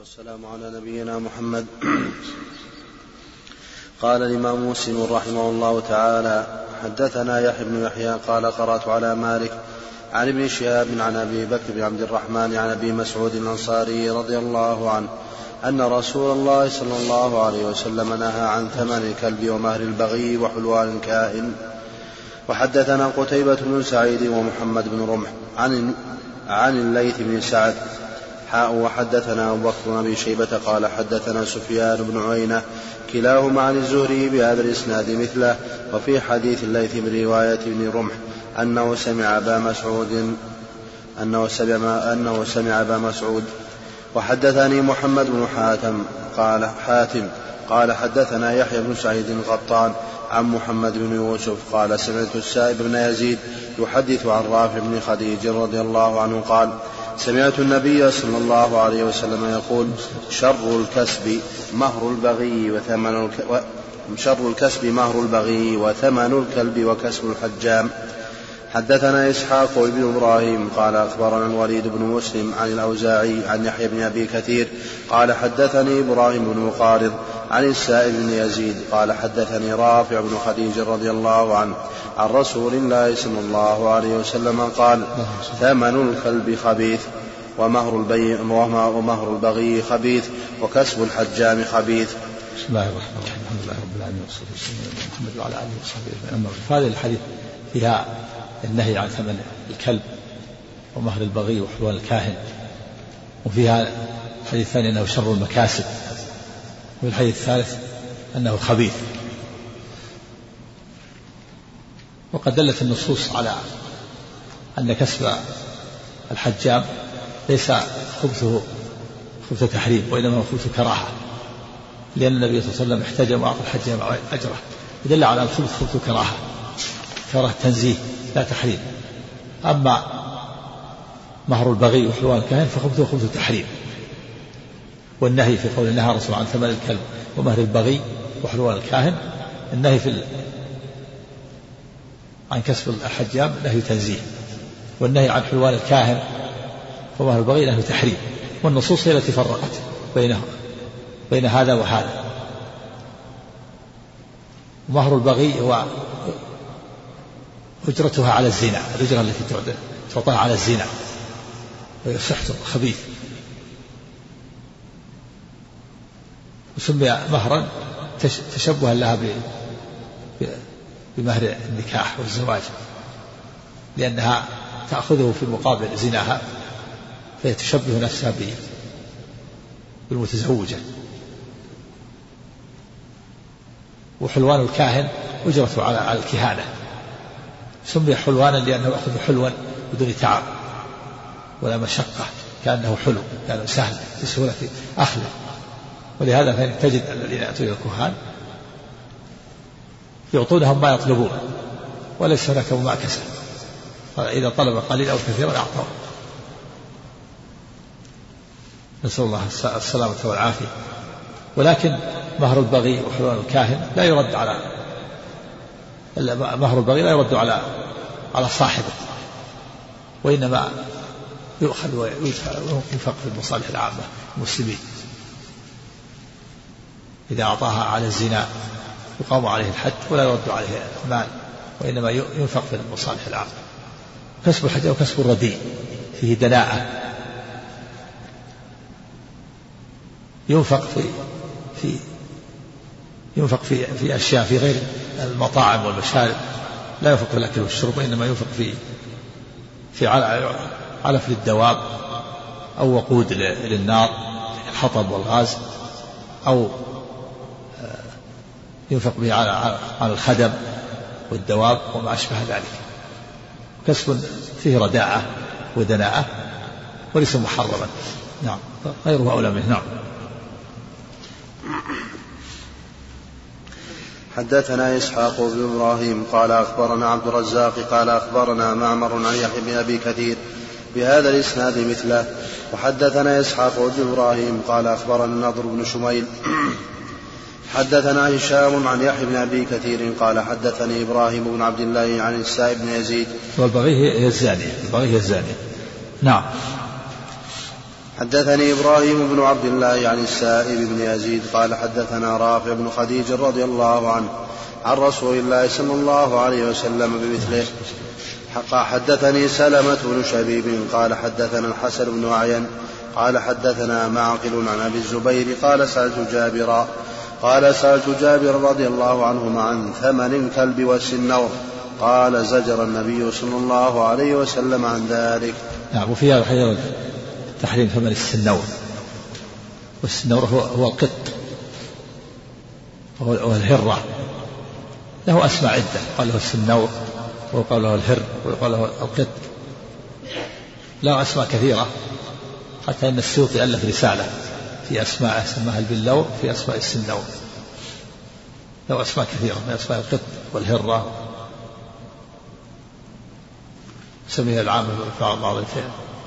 والسلام على نبينا محمد. قال الإمام مسلم رحمه الله تعالى حدثنا يحيى بن يحيى قال قرأت على مالك عن ابن شهاب عن أبي بكر بن عبد الرحمن عن أبي مسعود الأنصاري رضي الله عنه أن رسول الله صلى الله عليه وسلم نهى عن ثمن الكلب ومهر البغي وحلوان الكائن وحدثنا قتيبة بن سعيد ومحمد بن رمح عن عن الليث بن سعد حاء وحدثنا أبو بكر بن أبي شيبة قال حدثنا سفيان بن عيينة كلاهما عن الزهري بهذا الإسناد مثله وفي حديث الليث من رواية ابن رمح أنه سمع أبا مسعود أنه سمع أنه سمع أبا مسعود. وحدثني محمد بن حاتم قال حاتم قال حدثنا يحيى بن سعيد القطان عن محمد بن يوسف قال سمعت السائب بن يزيد يحدث عن رافع بن خديج رضي الله عنه قال سمعت النبي صلى الله عليه وسلم يقول شر الكسب مهر البغي وثمن الك... و... شر الكسب مهر البغي وثمن الكلب وكسب الحجام. حدثنا إسحاق بن إبراهيم قال أخبرنا الوليد بن مسلم عن الأوزاعي عن يحيى بن أبي كثير قال حدثني إبراهيم بن مقارض عن السائب بن يزيد قال حدثني رافع بن خديج رضي الله عنه عن رسول الله صلى الله عليه وسلم قال ثمن الكلب خبيث. ومهر البي ومهر البغي خبيث وكسب الحجام خبيث. بسم الله الرحمن الرحيم. الحمد لله رب العالمين والصلاة والسلام على محمد وعلى آله وصحبه أجمعين. فهذه الحديث فيها النهي عن ثمن الكلب ومهر البغي وحلوان الكاهن وفيها الحديث الثاني أنه شر المكاسب وفي الحديث الثالث أنه خبيث. وقد دلت النصوص على أن كسب الحجام ليس خبثه خبث تحريم وإنما هو خبث كراهة. لأن النبي صلى الله عليه وسلم احتجم وأعطى الحجام أجره. يدل على الخبث خبث كراهة كراهة تنزيه لا تحريم. أما مهر البغي وحلوان الكاهن فخبثه خبث تحريم. والنهي في قول نهى الرسول عن ثمن الكلب ومهر البغي وحلوان الكاهن النهي في عن كسب الحجام نهي تنزيه. والنهي عن حلوان الكاهن ومهر البغي نهي تحريم والنصوص هي التي فرقت بينه بين هذا وهذا. مهر البغي هو أجرتها على الزنا الأجرة التي تعطى على الزنا. وهي سحت خبيث. وسمي مهرا تشبها لها بمهر النكاح والزواج لأنها تأخذه في مقابل زناها. فهي تشبه نفسها بالمتزوجة. وحلوان الكاهن أجرته على الكهانة. سمي حلوانا لأنه يأخذ حلوا بدون تعب ولا مشقة كأنه حلو كأنه سهل بسهولة أخذه. ولهذا فإن تجد الذين يأتون إلى الكهان يعطونهم ما يطلبون وليس هناك مماكسة. إذا طلب قليلا أو كثيرا أعطاه نسأل الله السلامة والعافية. ولكن مهر البغي وحلوان الكاهن لا يرد على مهر البغي لا يرد على على صاحبه وإنما يؤخذ وينفق في المصالح العامة المسلمين إذا أعطاها على الزنا يقام عليه الحد ولا يرد عليه المال وإنما ينفق في المصالح العامة. كسب الحج وكسب الرديء فيه دناءة. ينفق في في ينفق في في أشياء في غير المطاعم والمشارب. لا ينفق في الأكل والشرب وإنما ينفق في في علف للدواب أو وقود للنار الحطب والغاز أو ينفق به على على الخدم والدواب وما أشبه ذلك. كسب فيه رداعة ودناءة وليس محرما. نعم غيره أولى منه نعم. حدثنا إسحاق بن إبراهيم قال أخبرنا عبد الرزاق قال أخبرنا معمر عن يحيى بن أبي كثير بهذا الإسناد مثله. وحدثنا إسحاق بن إبراهيم قال أخبرنا النضر بن شميل. حدثنا هشام عن يحيى بن أبي كثير قال حدثني إبراهيم بن عبد الله عن السائب بن يزيد. والبغي هي الزانيه البغي هي نعم. حدثني إبراهيم بن عبد الله عن السائب بن يزيد قال حدثنا رافع بن خديج رضي الله عنه عن رسول الله صلى الله عليه وسلم بمثله. حدثني سلمة بن شبيب قال حدثنا الحسن بن أعين قال حدثنا معقل عن أبي الزبير قال سألت جابرا قال سألت جابر رضي الله عنهما عن ثمن الكلب والسنور قال زجر النبي صلى الله عليه وسلم عن ذلك. نعم وفي هذا تحريم ثمن السنور. والسنور هو هو القط وهو الهرة. له أسماء عدة. قال له السنور ويقال له الهر ويقال له القط. له أسماء كثيرة. حتى أن السيوطي ألف رسالة. في أسماء سماها البلور في أسماء السنور. له أسماء كثيرة. من أسماء القط والهرة. سميها العام بعض بعض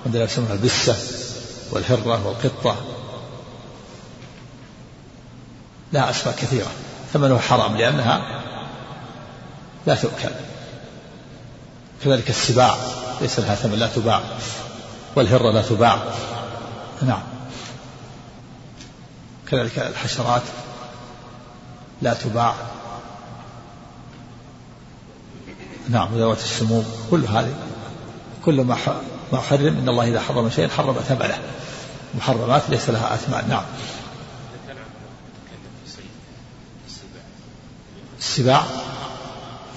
عندنا يسمونها البسة. والهرة والقطة. لها أسماء كثيرة. ثمنها حرام لأنها لا تؤكل. كذلك السباع ليس لها ثمن لا تباع. والهرة لا تباع. نعم. كذلك الحشرات لا تباع. نعم وذوات السموم كل هذه كل ما ما حرم إن الله إذا حرم شيئا حرم ثمنه. محرمات ليس لها أثمان. نعم. السباع.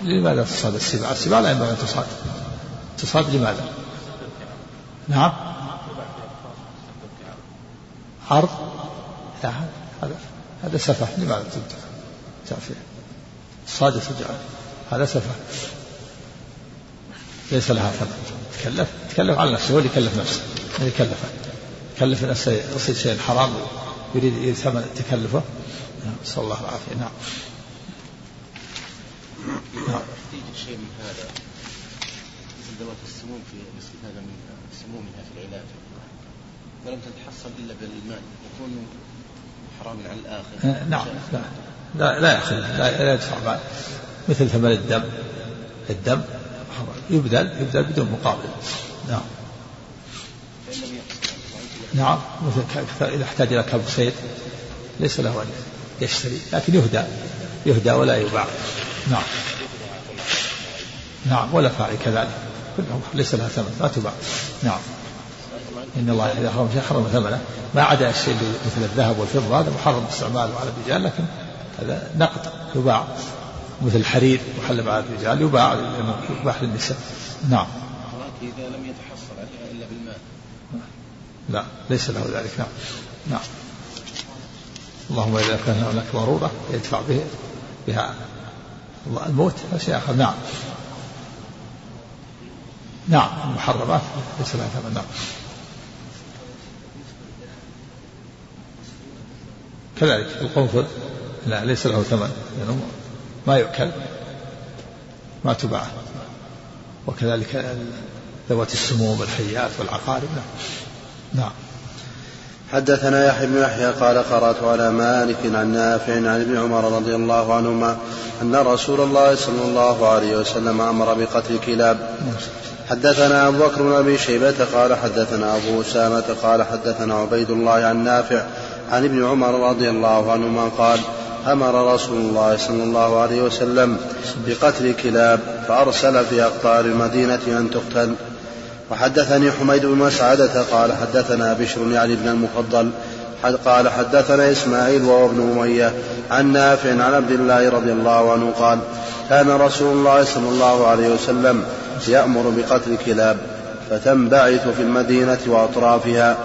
لماذا تصاد السباع؟ السباع لا ينبغي أن تصاد. تصاد لماذا؟ نعم. عرض. لا هذا هذا سفه. لماذا تأتي الصاد هذا سفه. ليس لها ثمن. تكلف. تكلف على نفسه هو اللي يكلف نفسه من يكلف يكلف نفسه يصير شيء حرام يريد ثمن تكلفه. نسأل الله العافية. نعم. نعم. شيء من هذا. مثل ذوات السموم في الاستفادة من سمومها في العلاج. ولم تتحصل إلا بالمال يكون حراما على الآخر. نعم لا لا, لا يأخذ لا, لا يدفع مال مثل ثمن الدم الدم يبذل يبذل بدون مقابل. نعم. نعم. إذا احتاج إلى كبر صيد ليس له أن يشتري لكن يهدى. يهدى ولا يباع. نعم. نعم. ولا فاعل كذلك. كلهم ليس لها ثمن. لا تباع. نعم. إن الله إذا حرم شيء حرم ثمنه. ما عدا الشيء مثل الذهب والفضة هذا محرم استعماله على الرجال لكن هذا نقد. يباع. مثل الحرير محل على الرجال يباع يباح للنساء. نعم. إذا لم يتحصل عليها إلا بالمال لا ليس له ذلك نعم. نعم. اللهم إذا كان هناك ضرورة يدفع به بها الموت فشيء آخر. نعم. نعم المحرمات ليس لها ثمن. نعم. كذلك القنفذ لا ليس له ثمن لأنه ما يؤكل ما تباع. وكذلك ذوات السموم والحيات والعقارب. نعم. نعم. حدثنا يحيى بن يحيى قال قرأت على مالك عن نافع عن ابن عمر رضي الله عنهما أن رسول الله صلى الله عليه وسلم أمر بقتل الكلاب حدثنا أبو بكر بن أبي شيبة قال حدثنا أبو أسامة قال حدثنا عبيد الله عن نافع عن ابن عمر رضي الله عنهما قال أمر رسول الله صلى الله عليه وسلم بقتل كلاب فأرسل في أقطار المدينة أن تقتل. وحدثني حميد بن مسعدة قال حدثنا بشر يعني بن المفضل قال حدثنا إسماعيل وهو ابن أمية عن نافع عن عبد الله رضي الله عنه قال كان رسول الله صلى الله عليه وسلم يأمر بقتل الكلاب فتنبعث في المدينة وأطرافها.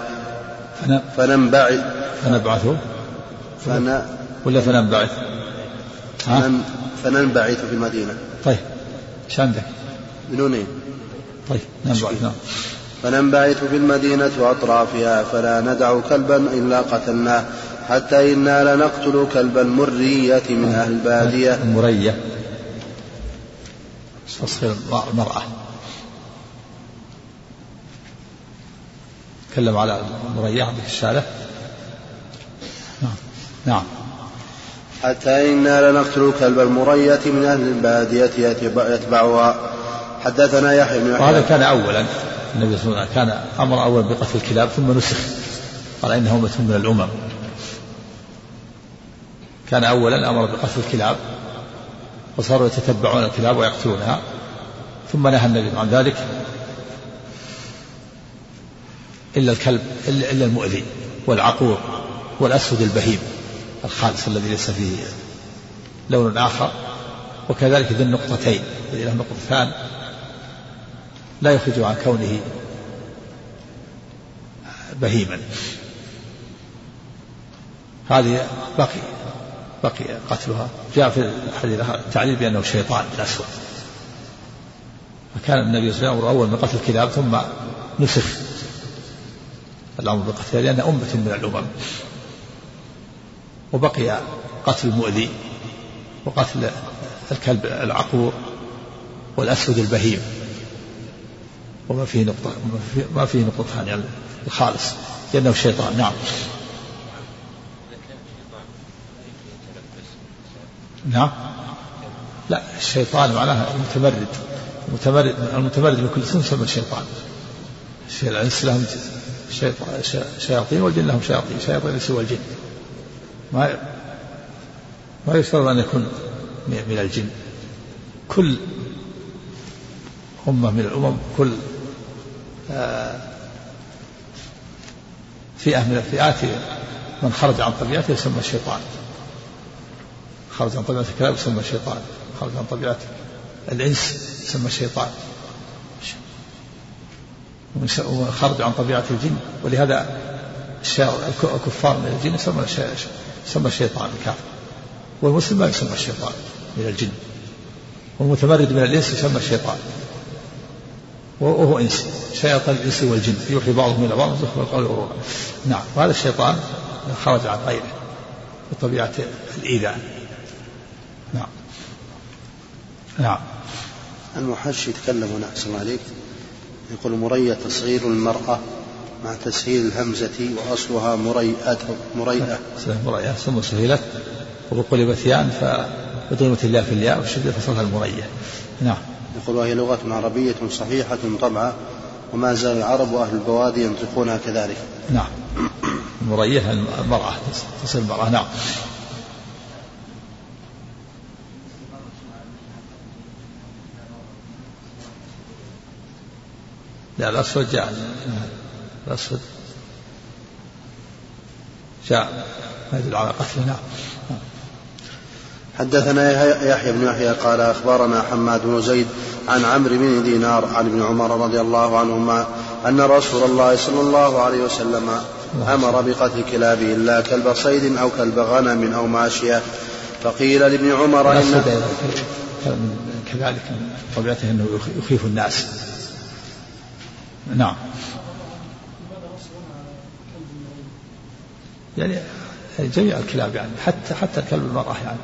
فننبعث. فنبعث؟ فن ولا فننبعث؟ فننبعث في المدينة. طيب إيش عندك؟ بنونين طيب ننبعث نعم. فننبعث في المدينة وأطرافها فلا ندع كلبا إلا قتلناه حتى إنا لنقتل كلب المرية من أهل البادية المرية. تصغير المرأة تكلم على المرية عندك الشارع نعم نعم. حتى إنا لنقتل كلب المرية من أهل البادية يتبعها. حدثنا يحيى بن وهذا كان أولا. النبي صلى الله عليه وسلم كان أمر أولا بقتل الكلاب ثم نسخ. قال إنها أمة من الأمم. كان أولا أمر بقتل الكلاب. وصاروا يتتبعون الكلاب ويقتلونها. ثم نهى النبي عن ذلك. إلا الكلب إلا المؤذي والعقور والأسود البهيم الخالص الذي ليس فيه لون آخر. وكذلك ذي النقطتين له نقطتان. لا يخرج عن كونه بهيما. هذه بقي بقي قتلها. جاء في الحديث التعليل بأنه شيطان الأسود فكان النبي صلى الله عليه وسلم أول من قتل الكلاب ثم نسخ الأمر بقتلها لأن أمة من الأمم. وبقي قتل المؤذي وقتل الكلب العقور والأسود البهيم. وما فيه نقطة ما فيه نقطتان يعني الخالص لأنه شيطان. نعم. نعم. لا الشيطان معناها المتمرد. المتمرد المتمرد من كل سن يسمى الشيطان الانس لهم شياطين والجن لهم شياطين. شياطين الإنس والجن. ما ما يشترط أن يكون من الجن. كل أمة من الأمم كل فئة من الفئات من خرج عن طبيعته يسمى الشيطان. خرج عن طبيعة الكلاب يسمى الشيطان. خرج عن طبيعة الإنس يسمى الشيطان. وخرج عن طبيعة الجن. ولهذا الكفار من الجن يسمى يسمى الشيطان الكافر. والمسلم ما يسمى الشيطان من الجن. والمتمرد من الإنس يسمى الشيطان. وهو إنس شياطين الإنس والجن. يوحي بعضهم إلى بعض زخرف القول غرورا نعم وهذا الشيطان خرج عن غيره بطبيعة الإيذاء. نعم. نعم. المحشي يتكلم هنا أحسن عليك. يقول مرية تصغير المرأة مع تسهيل الهمزة وأصلها مريئة مريئة. مريئة ثم سهلت وقلبت ياء فضمت الياء في الياء وشدت فصلها المريئة نعم. يقول وهي لغة عربية صحيحة طبعا وما زال العرب وأهل البوادي ينطقونها كذلك. نعم. المريئة المرأة تصل المرأة. نعم. لا الأسود جاء. الأسود جاء. على قتله نعم. حدثنا يحيى بن يحيى قال أخبرنا حماد بن زيد عن عمرو بن دينار عن ابن عمر رضي الله عنهما أن رسول الله صلى الله عليه وسلم أمر بقتل كلابه إلا كلب صيد أو كلب غنم أو ماشية. فقيل لابن عمر إن كذلك طبيعته أنه يخيف الناس. نعم. يعني جميع الكلاب يعني حتى حتى الكلب المرأة يعني.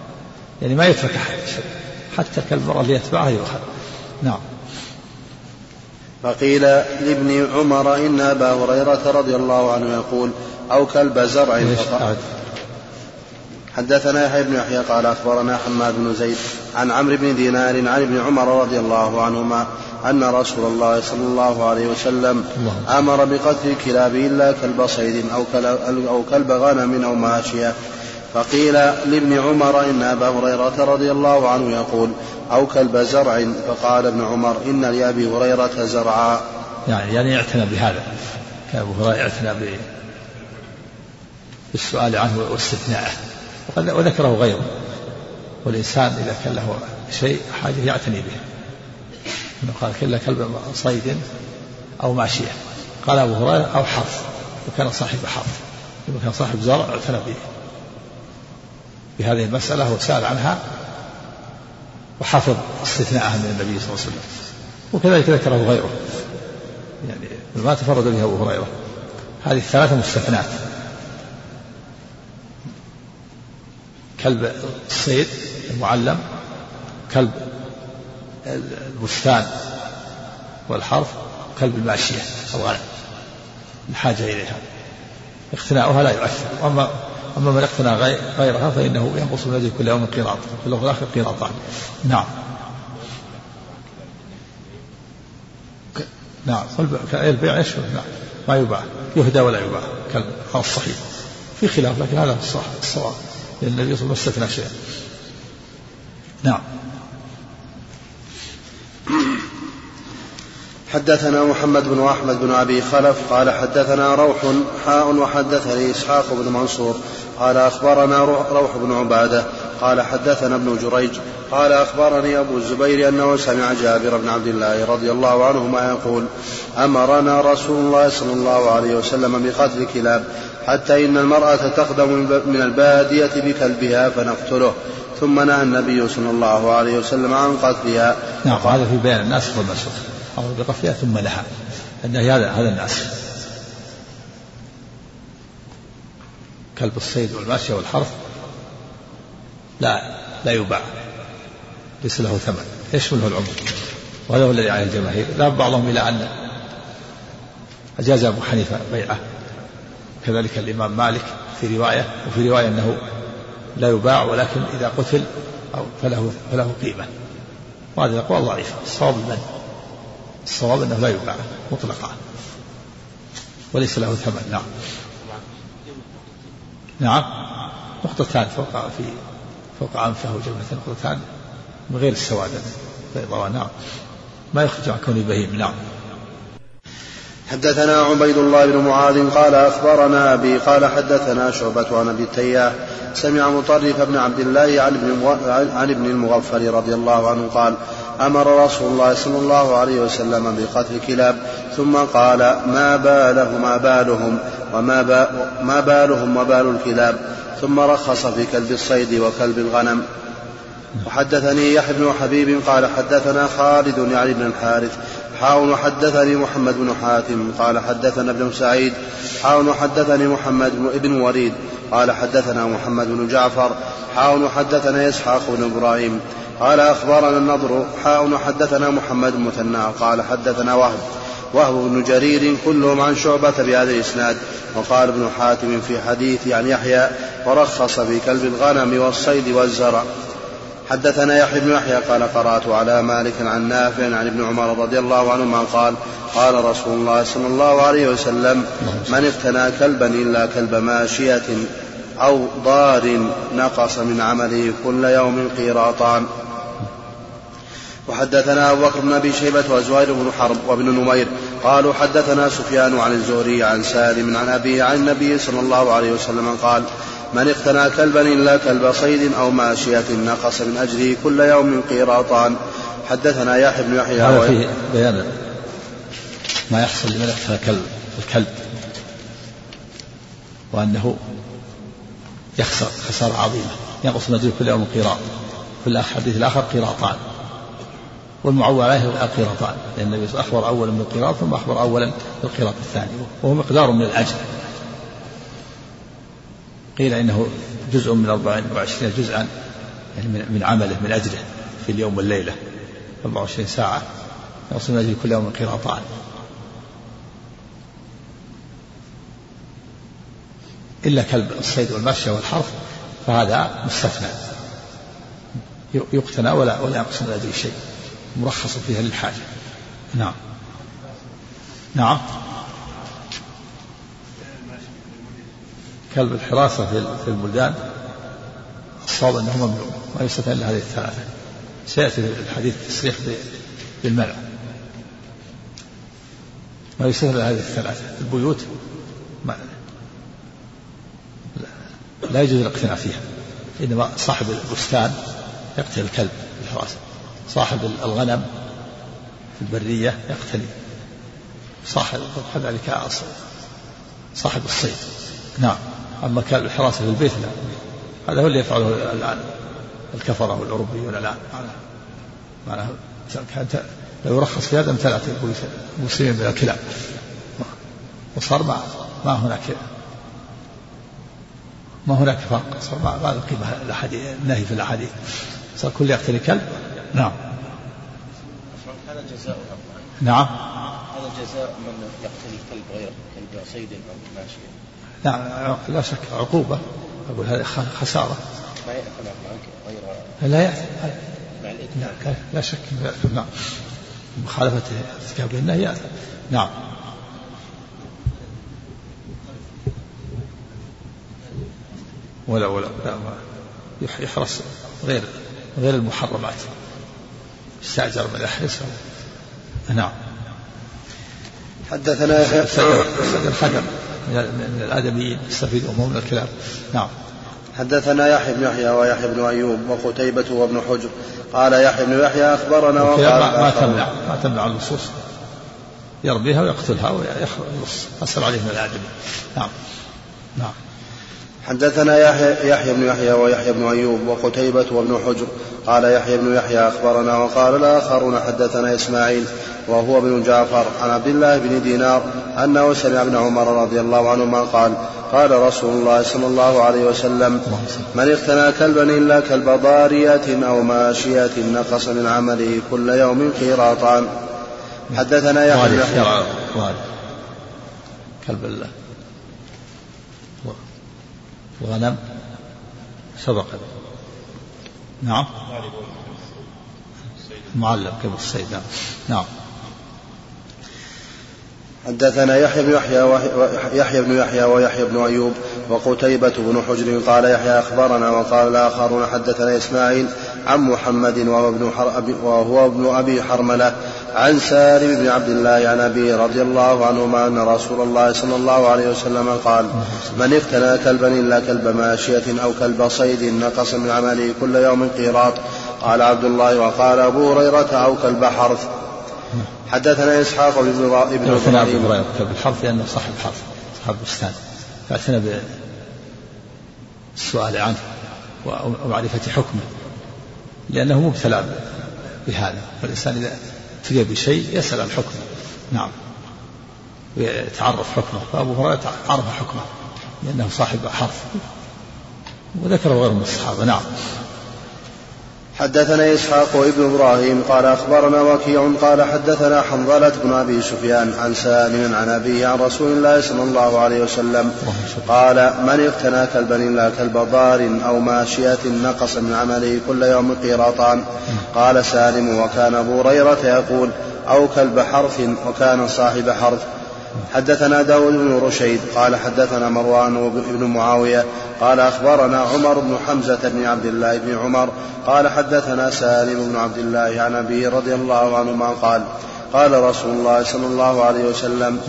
يعني ما يترك أحد حتى الكلب المرأة اللي يتبعها يؤخذ. نعم. فقيل لابن عمر إن أبا هريرة رضي الله عنه يقول أو كلب زرع حدثنا يحيى بن يحيى قال أخبرنا حماد بن زيد عن عمرو بن دينار عن ابن عمر رضي الله عنهما أن رسول الله صلى الله عليه وسلم أمر بقتل الكلاب إلا كلب صيد أو كلب غنم أو ماشية. فقيل لابن عمر إن أبا هريرة رضي الله عنه يقول أو كلب زرع فقال ابن عمر إن لأبي هريرة زرعا. يعني يعني اعتنى بهذا. أبو هريرة اعتنى بالسؤال عنه واستثناءه. وذكره غيره. والإنسان إذا كان له شيء حاجة يعتني به. قال كلا كلب صيد أو ماشية. قال أبو هريرة أو حرث. وكان صاحب حرث. لما كان صاحب زرع اعتنى به. بهذه المسألة وسأل عنها وحفظ استثناءها من النبي صلى الله عليه وسلم. وكذلك ذكره غيره يعني ما تفرد به أبو هريرة. هذه الثلاثة مستثنات. كلب الصيد المعلم كلب البستان والحرث كلب الماشية أو غنم الحاجة إليها. اقتناؤها لا يؤثر. وأما أما من اقتنى غيرها فإنه ينقص من أجل كل يوم قيراط في اللغة الآخر قيراطان. نعم. نعم. البيع يشمل نعم. ما يباع. يهدى ولا يباع. كلب على الصحيح. في خلاف لكن هذا الصواب. لأن النبي صلى الله عليه وسلم استثنى شيئا. نعم. حدثنا محمد بن أحمد بن أبي خلف قال حدثنا روح حاء وحدثني إسحاق بن منصور قال أخبرنا روح بن عبادة قال حدثنا ابن جريج قال أخبرني أبو الزبير أنه سمع جابر بن عبد الله رضي الله عنهما يقول أمرنا رسول الله صلى الله عليه وسلم بقتل الكلاب حتى إن المرأة تقدم من البادية بكلبها فنقتله ثم نهى النبي صلى الله عليه وسلم عن قتلها. نعم هذا في بيان الناسخ والمنسوخ أمر بقتلها ثم نهى النهي هذا هذا الناسخ كلب الصيد والماشية والحرث لا لا يباع. ليس له ثمن. يشمله العمر؟ وهذا هو الذي عليه الجماهير. ذهب بعضهم إلى أن أجاز أبو حنيفة بيعه. كذلك الإمام مالك في رواية وفي رواية أنه لا يباع ولكن إذا قتل أو فله فله قيمة. وهذه الأقوال ضعيفة الصواب المنع الصواب أنه لا يباع مطلقا. وليس له ثمن نعم. نعم. نقطتان فوق في فوق أنفه وجبهته نقطتان من غير السواد بيضاء نعم. ما يخرج عن كونه بهيم نعم. حدثنا عبيد الله بن معاذ قال أخبرنا أبي قال حدثنا شعبة عن أبي التياح سمع مطرف بن عبد الله عن ابن عن ابن المغفر رضي الله عنه قال أمر رسول الله صلى الله عليه وسلم بقتل الكلاب ثم قال ما باله ما بالهم وما ما بالهم وبال الكلاب. ثم رخص في كلب الصيد وكلب الغنم. وحدثني يحيى بن حبيب قال حدثنا خالد يعني بن الحارث. حاون وحدثني محمد بن حاتم. قال حدثنا ابن سعيد. حاون وحدثني محمد بن وليد قال حدثنا محمد بن جعفر. حاون وحدثنا إسحاق بن إبراهيم. قال أخبرنا النضر حاون وحدثنا محمد المثنى قال حدثنا وهب وهب بن جرير كلهم عن شعبة بهذا الإسناد وقال ابن حاتم في حديث عن يحيى ورخص في كلب الغنم والصيد والزرع. حدثنا يحيى بن يحيى قال قرأت على مالك عن نافع عن ابن عمر رضي الله عنهما قال قال رسول الله صلى الله عليه وسلم من اقتنى كلبا إلا كلب ماشية أو ضار نقص من عمله كل يوم قيراطان. وحدثنا أبو بكر بن أبي شيبة وزهير بن حرب وابن نمير قالوا حدثنا سفيان عن الزهري عن سالم عن أبيه عن النبي صلى الله عليه وسلم قال من اقتنى كلبا إلا كلب صيد أو ماشية نقص من أجره كل يوم قيراطان. حدثنا يحيى بن يحيى هذا فيه بيان ما يحصل لمن اقتنى كلب الكلب. وأنه يخسر خسارة عظيمة. ينقص من أجره كل يوم قيراط. في الحديث الآخر قيراطان. والمعول عليه القيراطان لأن النبي أخبر أولا بالقيراط ثم أخبر أولا بالقيراط الثاني وهو مقدار من الأجر. قيل إنه جزء من 24 جزءا يعني من عمله من أجره في اليوم والليلة. 24 ساعة. يوصل من أجل كل يوم قيراطان إلا كلب الصيد والمشي والحرث فهذا مستثنى. يقتنى ولا ولا ينقص من أجل شيء. مرخص فيها للحاجة نعم. نعم. كلب الحراسة في البلدان الصواب أنه ممنوع ما يستثنى إلا هذه الثلاثة. سيأتي الحديث التصريح بالمنع ما يستثنى إلا هذه الثلاثة. البيوت ما لا يجوز الاقتناء فيها. إنما صاحب البستان يقتل الكلب الحراسة صاحب الغنم في البرية يقتني صاحب كذلك صاحب الصيد. نعم. أما كان الحراسة في البيت لا. هذا هو اللي يفعله الآن الكفرة والأوروبيون الآن معناه كانت لو يرخص في هذا امتلأت المسلمين من الكلاب. وصار ما ما هناك ما هناك فرق. صار ما ما قيمة الأحاديث النهي في الأحاديث. صار كل يقتل كلب. نعم. هذا جزاء نعم. هذا جزاء من يقتل الكلب غيره كلب صيد أو ماشي. نعم لا شك عقوبة. أقول هذه خسارة. ما يأكل غير لا يأثم مع لا, لا شك يأثم نعم. مخالفة ارتكاب لا يأثم نعم. ولا ولا لا يحرص غير غير المحرمات. استأجر من يحرسه نعم. حدثنا يحيى الحجر من الآدميين يستفيد أمور من الكلام. نعم. حدثنا يحيى بن يحيى ويحيى بن أيوب وقتيبة وابن حجر. قال يحيى بن يحيى أخبرنا وقال ما, ما تمنع ما تمنع النصوص يربيها ويقتلها ويخلص أسر عليه من الآدمي نعم. نعم. حدثنا يحيى, يحيى بن يحيى ويحيى بن أيوب وقتيبة وابن حجر قال يحيى بن يحيى أخبرنا وقال الآخرون حدثنا إسماعيل وهو ابن جعفر عن عبد الله بن دينار أنه سمع ابن عمر رضي الله عنهما قال قال رسول الله صلى الله عليه وسلم من اقتنى كلبا إلا كلب ضارية أو ماشية نقص من عمله كل يوم قيراطان حدثنا يحيى بن يحيى كلب الله. الغنم سبق. نعم. معلم كبر الصيد نعم. نعم حدثنا يحيى بن يحيى يحيى بن يحيى ويحيى بن أيوب وقتيبة بن حجر قال يحيى أخبرنا وقال الآخرون حدثنا إسماعيل عن محمد وهو ابن وهو ابن أبي حرملة عن سالم بن عبد الله عن أبي رضي الله عنهما أن رسول الله صلى الله عليه وسلم قال من اقتنى كلبا إلا كلب ماشية أو كلب صيد نقص من عمله كل يوم قيراط. قال عبد الله وقال أبو هريرة أو كلب حرث. حدثنا إسحاق بن ابن إبراهيم. كلب الحرث؟ لأنه صاحب حرث صاحب بستان فاعتنى بالسؤال عنه ومعرفة حكمه لأنه مبتلى بهذا. فالإنسان إذا ابتلي بشيء يسأل عن حكمه. نعم. ويتعرف حكمه. فأبو هريرة عرف حكمه لأنه صاحب حرف. وذكره غير من الصحابة. نعم. حدثنا إسحاق وابن إبراهيم قال أخبرنا وكيع قال حدثنا حنظلة بن أبي سفيان عن سالم عن أبيه عن رسول الله صلى الله عليه وسلم قال من اقتنى كلبا إلا كلب ضار أو ماشية نقص من عمله كل يوم قيراطان. قال سالم وكان أبو هريرة يقول أو كلب حرث وكان صاحب حرث. حدثنا داود بن رشيد قال حدثنا مروان بن معاوية قال أخبرنا عمر بن حمزة بن عبد الله بن عمر قال حدثنا سالم بن عبد الله عن أبيه رضي الله عنهما قال قال رسول الله صلى الله عليه وسلم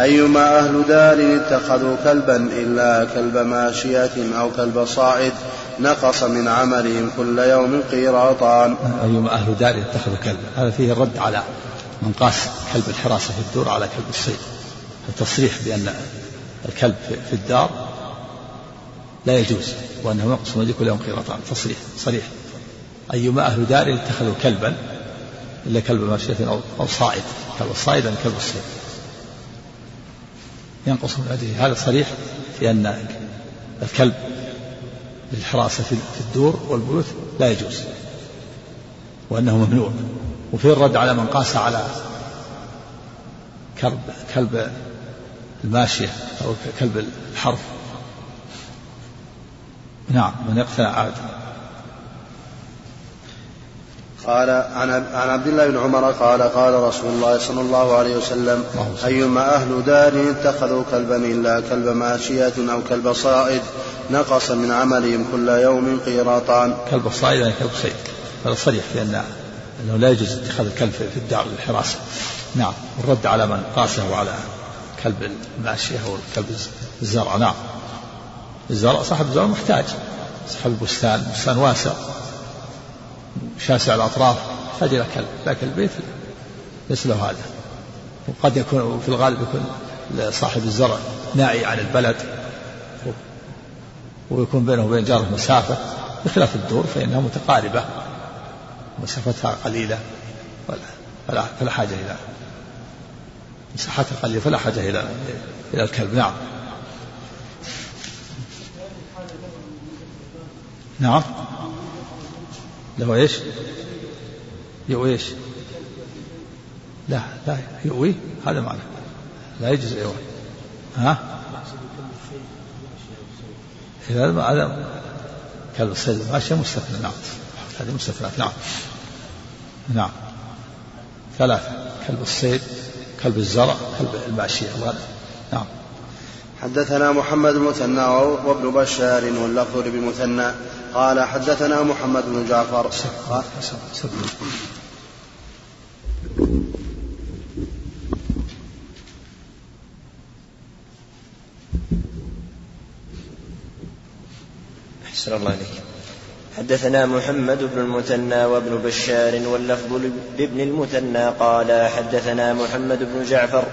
أيما أهل دار اتخذوا كلبا إلا كلب ماشية أو كلب صاعد نقص من عملهم كل يوم قيراطان. أيما أهل دار اتخذوا كلبا هذا فيه الرد على من قاس كلب الحراسة في الدور على كلب الصيد. التصريح بأن الكلب في الدار لا يجوز وأنه ينقص من كل يوم قيراطان تصريح صريح. أيما أهل دار اتخذوا كلبا إلا كلب ماشية أو أو صائد. كلب الصائد يعني كلب الصيد. ينقص من عده هذا صريح في أن الكلب للحراسة في الدور والبيوت لا يجوز وأنه ممنوع. وفي الرد على من قاس على كلب كلب الماشية أو كلب الحرف نعم من اقتنع عاد. قال عن عن عبد الله بن عمر قال قال رسول الله صلى الله عليه وسلم أيما أهل دار اتخذوا كلبا إلا كلب ماشية أو كلب صائد نقص من عملهم كل يوم قيراطان. كلب صائد يعني كلب صيد هذا صريح في أن أنه لا يجوز اتخاذ الكلب في الدار للحراسة. نعم الرد على من؟ قاسه على كلب الماشية أو كلب الزرع نعم. الزرع صاحب الزرع محتاج صاحب البستان بستان واسع شاسع الأطراف يحتاج إلى كلب لكن البيت ليس له هذا. وقد يكون في الغالب يكون صاحب الزرع ناعي عن البلد ويكون بينه وبين جاره مسافة. بخلاف الدور فإنها متقاربة مسافتها قليلة فلا, فلا حاجة إلى مساحتها قليلة فلا حاجة إلى إلى الكلب. نعم. نعم. له إيش؟ يؤوي إيش؟ لا لا يؤوي؟ هذا معنى لا يجوز أيوه ها؟ هذا هذا كلب الصيد الماشية مستثنى. نعم. هذه مستثنات نعم. نعم. ثلاثة. كلب الصيد كلب الزرع كلب الماشية نعم. حدثنا محمد بن مثنى وابن بشار واللفظ بمثنى. قال حدثنا محمد بن جعفر. قال أحسن الله عليك حدثنا محمد بن المثنى وابن بشار واللفظ لابن المثنى قال حدثنا محمد بن جعفر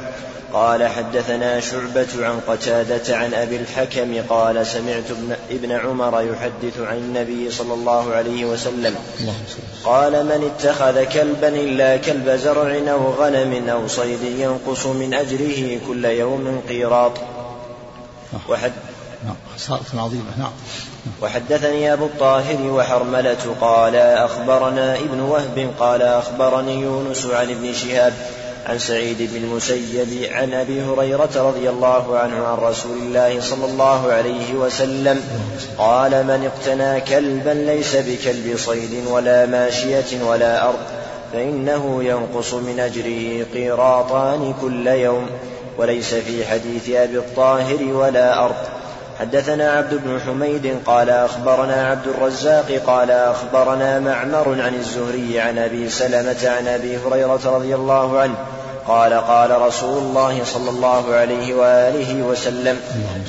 قال حدثنا شعبة عن قتادة عن أبي الحكم قال سمعت ابن, عمر يحدث عن النبي صلى الله عليه وسلم قال من اتخذ كلبا إلا كلب زرع أو غنم أو صيد ينقص من أجره كل يوم قيراط. وحد نعم. عظيمة نعم. وحدثني أبو الطاهر وحرملة قال أخبرنا ابن وهب قال أخبرني يونس عن ابن شهاب عن سعيد بن المسيب عن أبي هريرة رضي الله عنه عن رسول الله صلى الله عليه وسلم قال من اقتنى كلبا ليس بكلب صيد ولا ماشية ولا أرض فإنه ينقص من اجره قيراطان كل يوم وليس في حديث أبي الطاهر ولا أرض حدثنا عبد بن حميد قال أخبرنا عبد الرزاق قال أخبرنا معمر عن الزهري عن أبي سلمة عن أبي هريرة رضي الله عنه قال قال رسول الله صلى الله عليه وآله وسلم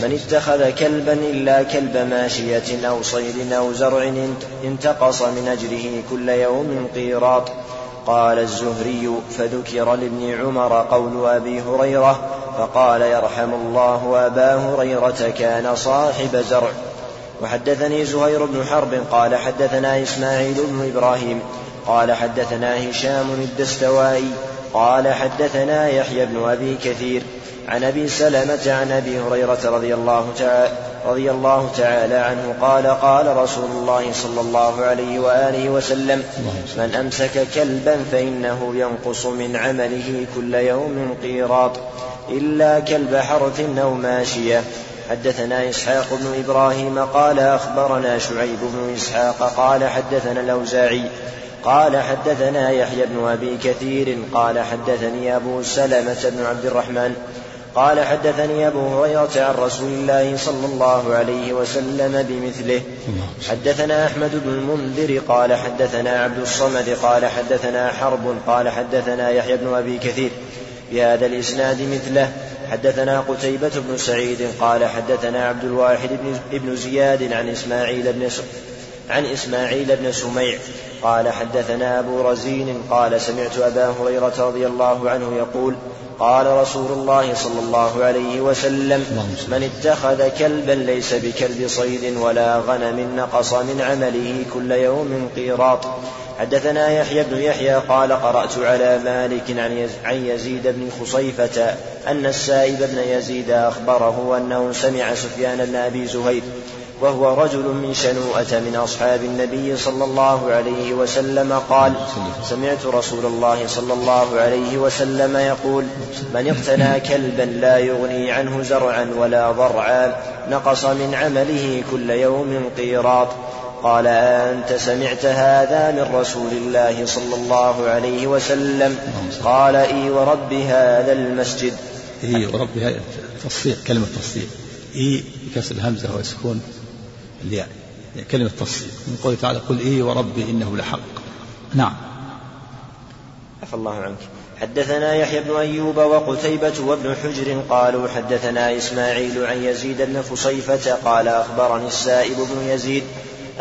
من اتخذ كلبا إلا كلب ماشية أو صيد أو زرع انتقص من أجره كل يوم قيراط. قال الزهري فذكر لابن عمر قول أبي هريرة فقال يرحم الله أبا هريرة كان صاحب زرع. وحدثني زهير بن حرب قال حدثنا إسماعيل بن إبراهيم قال حدثنا هشام الدستوائي قال حدثنا يحيى بن أبي كثير عن أبي سلمة عن أبي هريرة رضي الله تعالى رضي الله تعالى عنه قال قال رسول الله صلى الله عليه وآله وسلم من أمسك كلبا فإنه ينقص من عمله كل يوم قيراط. إلا كلب حرث أو ماشية حدثنا إسحاق بن إبراهيم قال أخبرنا شعيب بن إسحاق قال حدثنا الأوزاعي قال حدثنا يحيى بن أبي كثير قال حدثني أبو سلمة بن عبد الرحمن قال حدثني أبو هريرة عن رسول الله صلى الله عليه وسلم بمثله. حدثنا أحمد بن المنذر قال حدثنا عبد الصمد قال حدثنا حرب قال حدثنا يحيى بن أبي كثير بهذا الإسناد مثله. حدثنا قتيبة بن سعيد قال حدثنا عبد الواحد بن زياد عن إسماعيل بن عن إسماعيل بن سميع قال حدثنا أبو رزين قال سمعت أبا هريرة رضي الله عنه يقول قال رسول الله صلى الله عليه وسلم من اتخذ كلبا ليس بكلب صيد ولا غنم نقص من عمله كل يوم قيراط. حدثنا يحيى بن يحيى قال قرأت على مالك عن يزيد بن خصيفة أن السائب بن يزيد أخبره أنه سمع سفيان بن أبي زهير وهو رجل من شنوءة من أصحاب النبي صلى الله عليه وسلم قال سمعت رسول الله صلى الله عليه وسلم يقول من اقتنى كلبا لا يغني عنه زرعا ولا ضرعا نقص من عمله كل يوم قيراط قال أنت سمعت هذا من رسول الله صلى الله عليه وسلم؟ قال إي ورب هذا المسجد إي ورب هذا تصفيق كلمة تصفيق إي بكسر الهمزة ويسكون الياء كلمة تصديق من قوله تعالى قل إيه وربي إنه لحق. نعم. عفى الله عنك. حدثنا يحيى بن أيوب وقتيبة وابن حجر قالوا حدثنا إسماعيل عن يزيد بن فصيفة قال أخبرني السائب بن يزيد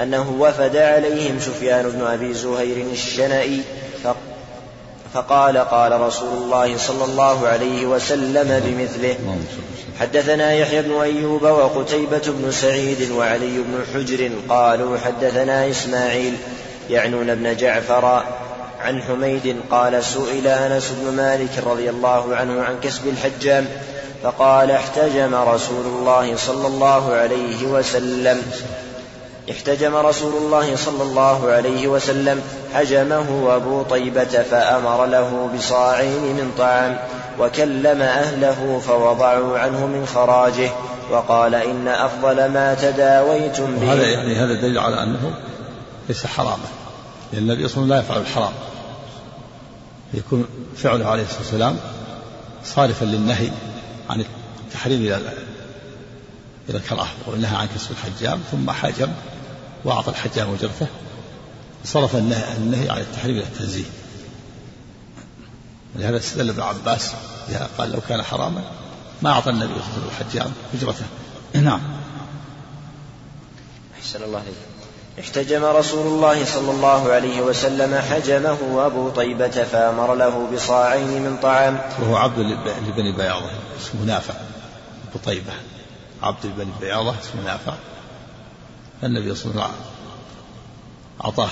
أنه وفد عليهم سفيان بن أبي زهير الشنئي فقال قال رسول الله صلى الله عليه وسلم بمثله. حدثنا يحيى بن أيوب وقتيبة بن سعيد وعلي بن حجر قالوا حدثنا إسماعيل يعنون ابن جعفر عن حميد قال سئل أنس بن مالك رضي الله عنه عن كسب الحجام فقال احتجم رسول الله صلى الله عليه وسلم. احتجم رسول الله صلى الله عليه وسلم. حجمه أبو طيبة فأمر له بصاعين من طعام. وكلم أهله فوضعوا عنه من خراجه وقال إن أفضل ما تداويتم به. هذا يعني هذا دليل على أنه ليس حراما لأن النبي صلى الله عليه وسلم لا يفعل الحرام. يكون فعله عليه الصلاة والسلام صارفا للنهي عن التحريم إلى إلى الكراهة ونهى عن كسب الحجام ثم حجم وأعطى الحجام أجرته صرف النهي عن التحريم إلى التنزيه. ولهذا استدل ابن عباس قال لو كان حراما ما أعطى النبي صلى الله عليه وسلم الحجام أجرته نعم. أحسن الله عليك احتجم رسول الله صلى الله عليه وسلم حجمه أبو طيبة فأمر له بصاعين من طعام. وهو عبد لبني بياضة اسمه نافع. أبو طيبة عبد لبني بياضة اسمه نافع. النبي صلى الله عليه وسلم أعطاه.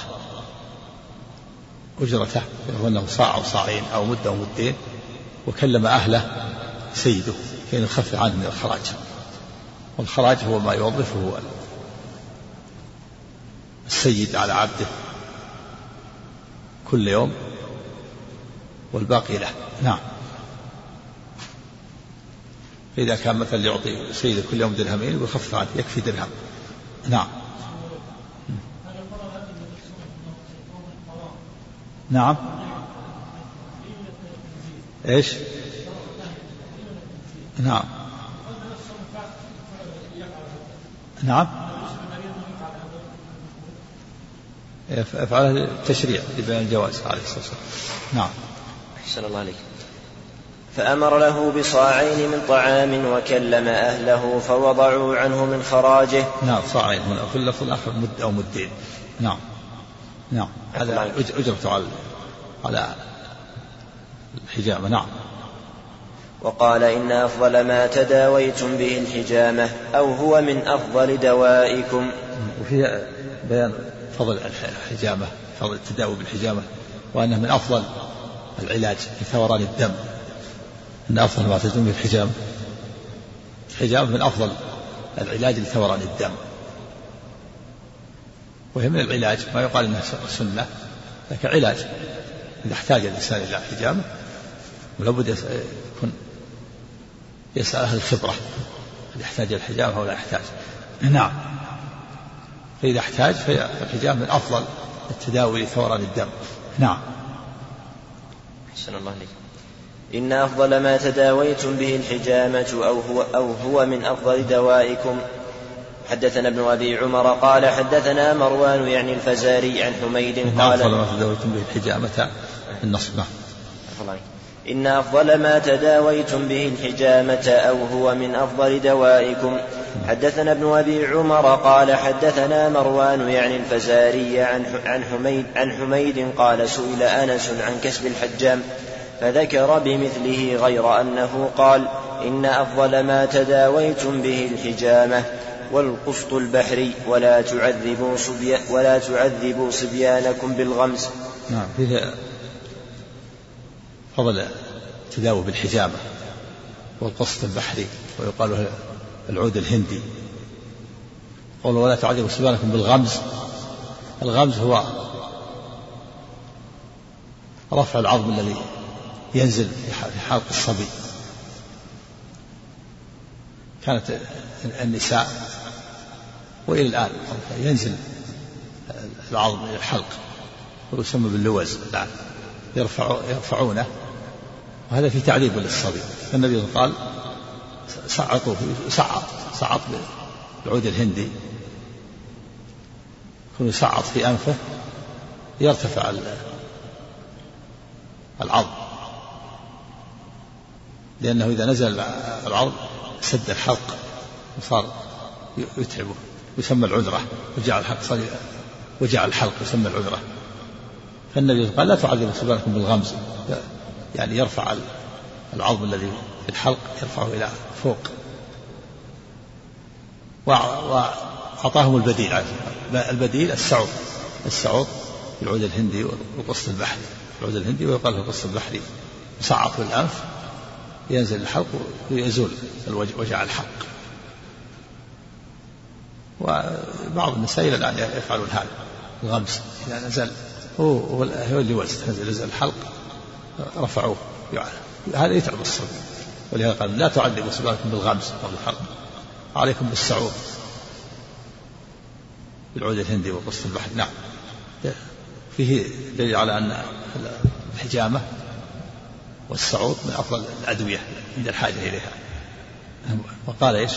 أجرته أنه صاع أو صاعين أو مدة أو مدين وكلم أهله سيده كي يخفف عنه من الخراج. والخراج هو ما يوظفه السيد على عبده كل يوم والباقي له. نعم. فإذا كان مثلا يعطي سيده كل يوم درهمين ويخفف عنه يكفي درهم. نعم. نعم. إيش؟ نعم. نعم. افعله التشريع لبيان الجواز عليه الصلاة والسلام. نعم. أحسن الله عليك. فأمر له بصاعين من طعام وكلم أهله فوضعوا عنه من خراجه. نعم صاعين هنا في اللفظ الآخر مد أو مدين. نعم. نعم. هذا أجرته على على الحجامة نعم. وقال إن أفضل ما تداويتم به الحجامة أو هو من أفضل دوائكم. وفيها بيان فضل الحجامة فضل التداوي بالحجامة وأنه من أفضل العلاج لثوران الدم. أن أفضل ما تداوي به الحجامة الحجامة من أفضل العلاج لثوران الدم. وهي من العلاج ما يقال إنها سنة لكن علاج. إذا احتاج الإنسان إلى حجامه ولابد يكون يسأل أهل الخبرة هل يحتاج إلى الحجامه أو لا يحتاج. نعم. فإذا احتاج فالحجامه من أفضل التداوي لثوران الدم. نعم. أحسن الله عليك إن أفضل ما تداويتم به الحجامة أو هو, أو هو من أفضل دوائكم. حدثنا ابن أبي عمر قال حدثنا مروان يعني الفزاري عن حميد قال أفضل ما تداويتم به الحجامه النصب. إن أفضل ما تداويتم به الحجامة أو هو من أفضل دوائكم. حدثنا ابن أبي عمر قال حدثنا مروان يعني الفزاري عن عن حميد عن حميد قال سئل أنس عن كسب الحجام فذكر بمثله غير أنه قال إن أفضل ما تداويتم به الحجامة. والقسط البحري ولا تعذبوا صبي ولا تعذبوا صبيانكم بالغمز. نعم فيه فضل التداوي بالحجامة والقسط البحري ويقال له العود الهندي قول ولا تعذبوا صبيانكم بالغمز الغمز هو رفع العظم الذي ينزل في حلق الصبي كانت النساء وإلى الآن ينزل العظم إلى الحلق ويسمى باللوز الآن يرفع يرفعونه وهذا في تعذيب للصبي. النبي قال سعطوا سعط سعط بالعود الهندي يكون يسعط في أنفه يرتفع العظم لأنه إذا نزل العظم سد الحلق وصار يتعبه. يسمى العذرة وجعل الحلق وجعل الحلق يسمى العذرة. فالنبي قال لا تعذبوا صبيانكم بالغمز. يعني يرفع العظم الذي في الحلق يرفعه إلى فوق. وأعطاهم البديل البديل السعود. السعود في العود الهندي وقص البحري العود الهندي ويقال له قص البحري يصعق بالأنف ينزل الحلق ويزول وجع الحلق وبعض النساء إلى الآن يفعلون هذا الغمس إذا نزل هو هو اللي وزن نزل الحلق رفعوه يعني هذا يتعب الصبي. ولهذا قال لا تعذبوا صبيانكم بالغمس أو بالحلق عليكم بالسعود. بالعود الهندي وقص البحر. نعم. فيه دليل على أن الحجامة والسعود من أفضل الأدوية عند الحاجة إليها. وقال إيش؟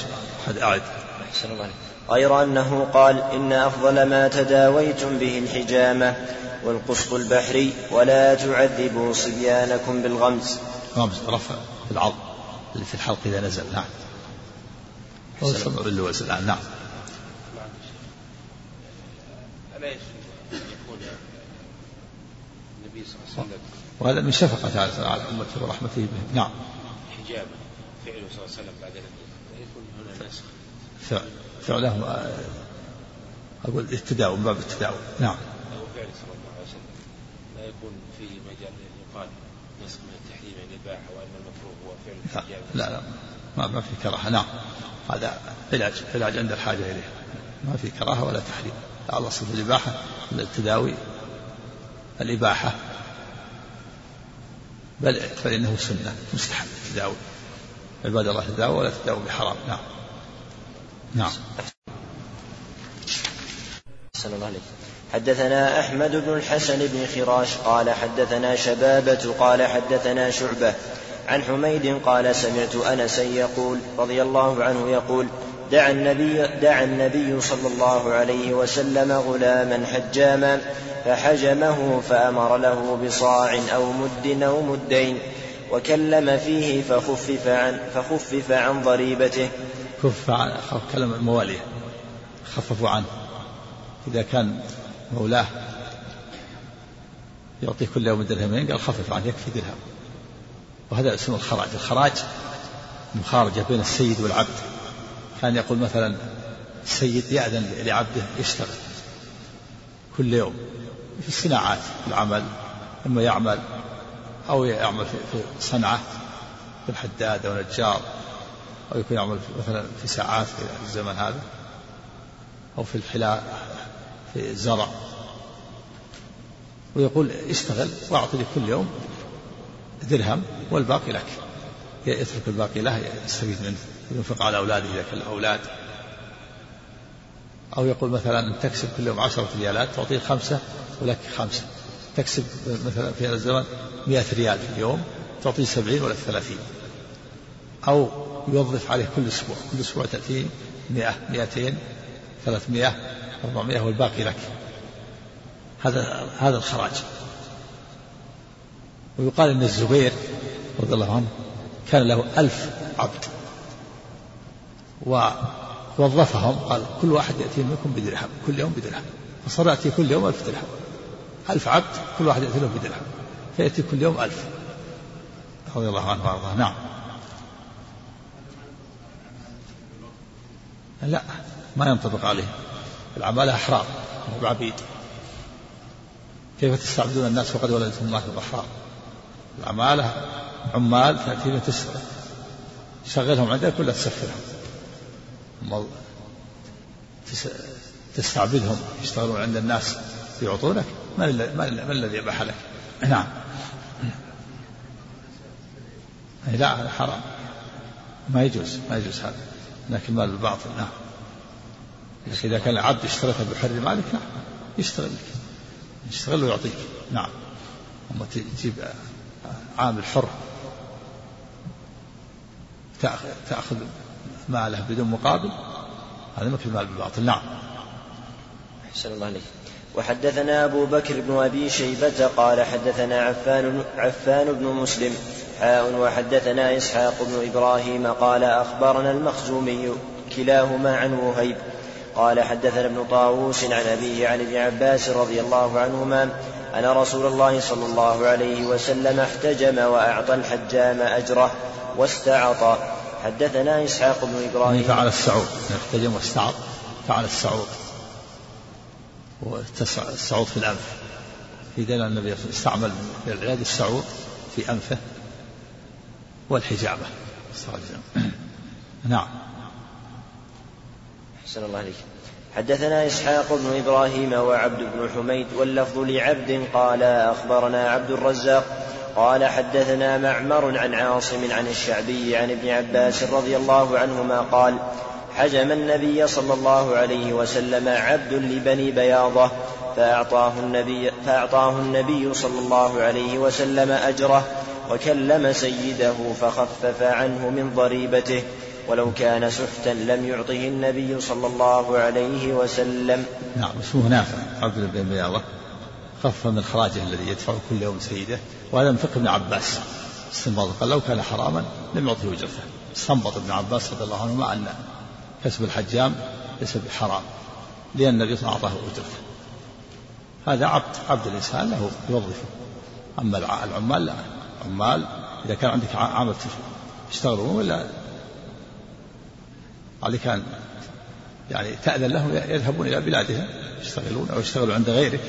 أحد أعد. أحسن الله غير أنه قال إن أفضل ما تداويتم به الحجامة والقسط البحري ولا تعذبوا صبيانكم بالغمز. غمز رفع العظم اللي في الحلق إذا نزل. نعم. باللوز الآن نعم ألا يكون النبي صلى الله عليه وسلم وهذا من شفقة على أمته ورحمته بهم نعم. حجابا فعله صلى الله عليه وسلم بعد لا يكون هنا نسخ. فعل فعلهم أقول التداوم باب التداوم نعم. أو فعل صلى الله عليه وسلم لا يكون في مجال يقال نسخ من التحريم الإباحة وأن المكروه هو فعل لا لا, لا ما, ما في كراهة. نعم. هذا علاج علاج عند الحاجة إليه. ما في كراهة ولا تحريم. الأصل في الإباحة التداوي الإباحة. بل فإنه سنة مستحب التداوي. عباد الله تداوى ولا تداوى بحرام. نعم. نعم. أحسن الله حدثنا أحمد بن الحسن بن خراش قال حدثنا شبابة قال حدثنا شعبة عن حميد قال سمعت أنسا يقول رضي الله عنه يقول دعا النبي دعا النبي صلى الله عليه وسلم غلاما حجاما فحجمه فأمر له بصاع أو مد أو مدين وكلم فيه فخفف عن فخفف عن ضريبته كف عن كلم المواليه خففوا عنه. إذا كان مولاه يعطيه كل يوم درهمين قال خفف عنه يكفي درهم. وهذا اسمه الخراج. الخراج مخارجة بين السيد والعبد. كان يقول مثلا السيد يأذن لعبده يشتغل كل يوم في الصناعات العمل إما يعمل أو يعمل في صنعة في الحداد أو نجار. أو يكون يعمل مثلا في ساعات في الزمن هذا أو في الحلاء في الزرع. ويقول اشتغل واعطني كل يوم درهم والباقي لك. يترك الباقي له يستفيد منه ينفق على أولاده إذا كان أولاد. أو يقول مثلا تكسب كل يوم عشرة ريالات تعطيه خمسة ولك خمسة. تكسب مثلا في هذا الزمن مئة ريال في اليوم تعطيه سبعين ولك ثلاثين. أو يوظف عليه كل أسبوع كل أسبوع تأتيه مئة مئتين ثلاثمائة أربعمائة والباقي لك. هذا هذا الخراج. ويقال أن الزبير رضي الله عنه كان له ألف عبد. ووظفهم قال كل واحد يأتي منكم بدرهم كل يوم بدرهم. فصار يأتي كل يوم ألف درهم. ألف عبد كل واحد يأتي له بدرهم. فيأتي كل يوم ألف. رضي الله عنه وأرضاه. نعم. لا ما ينطبق عليه. العمالة أحرار مو عبيد كيف تستعبدون الناس وقد ولدتهم الله الأحرار العمالة عمال تأتي تشغلهم عندك ولا تسفرهم تستعبدهم يشتغلون عند الناس يعطونك؟ من الذي أباح لك؟ نعم. لا هذا حرام. ما يجوز ما يجوز هذا. لكن المال بالباطل نعم. لكن إذا كان العبد اشترك بحر مالك نعم يشتغل لك يشتغل ويعطيك نعم. أما تجيب عامل حر تأخذ ماله بدون مقابل هذا مثل المال بالباطل نعم. أحسن الله عليك. وحدثنا أبو بكر بن أبي شيبة قال حدثنا عفان عفان بن مسلم حاء وحدثنا إسحاق بن إبراهيم قال أخبرنا المخزومي كلاهما عن وهيب. قال حدثنا ابن طاووس عن أبيه عن ابن عباس رضي الله عنهما أن رسول الله صلى الله عليه وسلم احتجم وأعطى الحجام أجره واستعط. حدثنا إسحاق بن إبراهيم. فعل السعود. احتجم واستعط. فعل السعود. والسعود في الأنف. في دليل النبي استعمل في العلاج السعود في أنفه. والحجامة نعم. أحسن الله عليك حدثنا إسحاق بن إبراهيم وعبد بن حميد واللفظ لعبد قال أخبرنا عبد الرزاق قال حدثنا معمر عن عاصم عن الشعبي عن ابن عباس رضي الله عنهما قال حجم النبي صلى الله عليه وسلم عبد لبني بياضة فأعطاه النبي, فأعطاه النبي صلى الله عليه وسلم أجره وكلم سيده فخفف عنه من ضريبته ولو كان سحتا لم يعطه النبي صلى الله عليه وسلم. نعم اسمه نافع عبد بن بياضة. خف من خراجه الذي يدفعه كل يوم سيده. وهذا من فقه ابن عباس. استنباط. قال لو كان حراما لم يعطه اجرته استنبط ابن عباس رضي الله عنهما أن كسب الحجام ليس بحرام لأن النبي صلى الله عليه وسلم أعطاه اجرته هذا عبد عبد الإنسان له يوظفه. أما العمال لا. عمال إذا كان عندك عامل يشتغلون ولا عليك ان يعني تأذن لهم يذهبون إلى بلادهم يشتغلون أو يشتغلوا عند غيرك.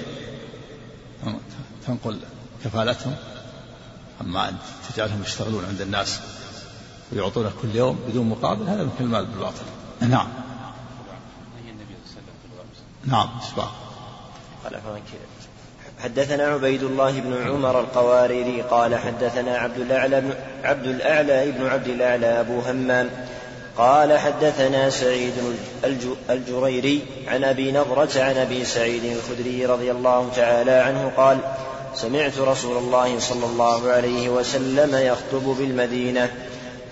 تنقل كفالتهم. أما أن تجعلهم يشتغلون عند الناس ويعطونك كل يوم بدون مقابل هذا مثل المال بالباطل نعم. نعم إسباق قال حدثنا عبيد الله بن عمر القواريري قال حدثنا عبد الأعلى بن عبد الأعلى بن عبد الأعلى أبو همام قال حدثنا سعيد الجريري عن أبي نضرة عن أبي سعيد الخدري رضي الله تعالى عنه قال سمعت رسول الله صلى الله عليه وسلم يخطب بالمدينة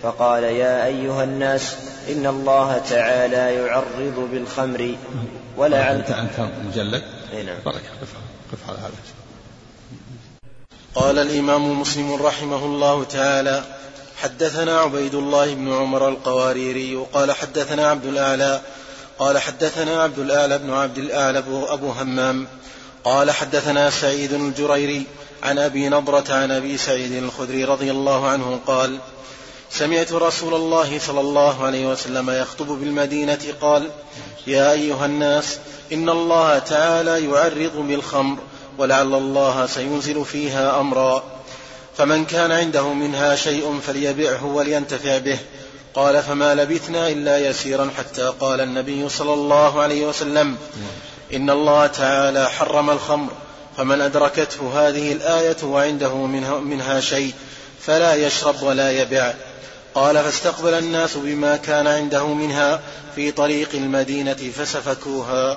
فقال يا أيها الناس إن الله تعالى يعرض بالخمر ولعل انت مجلد؟ اي نعم. بارك قف على هذا. قال الإمام مسلم رحمه الله تعالى حدثنا عبيد الله بن عمر القواريري قال حدثنا عبد الأعلى قال حدثنا عبد الأعلى بن عبد الأعلى أبو همام قال حدثنا سعيد الجريري عن أبي نضرة عن أبي سعيد الخدري رضي الله عنه قال سمعت رسول الله صلى الله عليه وسلم يخطب بالمدينة قال يا أيها الناس إن الله تعالى يعرض بالخمر ولعل الله سينزل فيها أمرا. فمن كان عنده منها شيء فليبعه ولينتفع به. قال فما لبثنا إلا يسيرا حتى قال النبي صلى الله عليه وسلم إن الله تعالى حرم الخمر فمن أدركته هذه الآية وعنده منها, منها شيء فلا يشرب ولا يبع قال فاستقبل الناس بما كان عنده منها في طريق المدينة فسفكوها.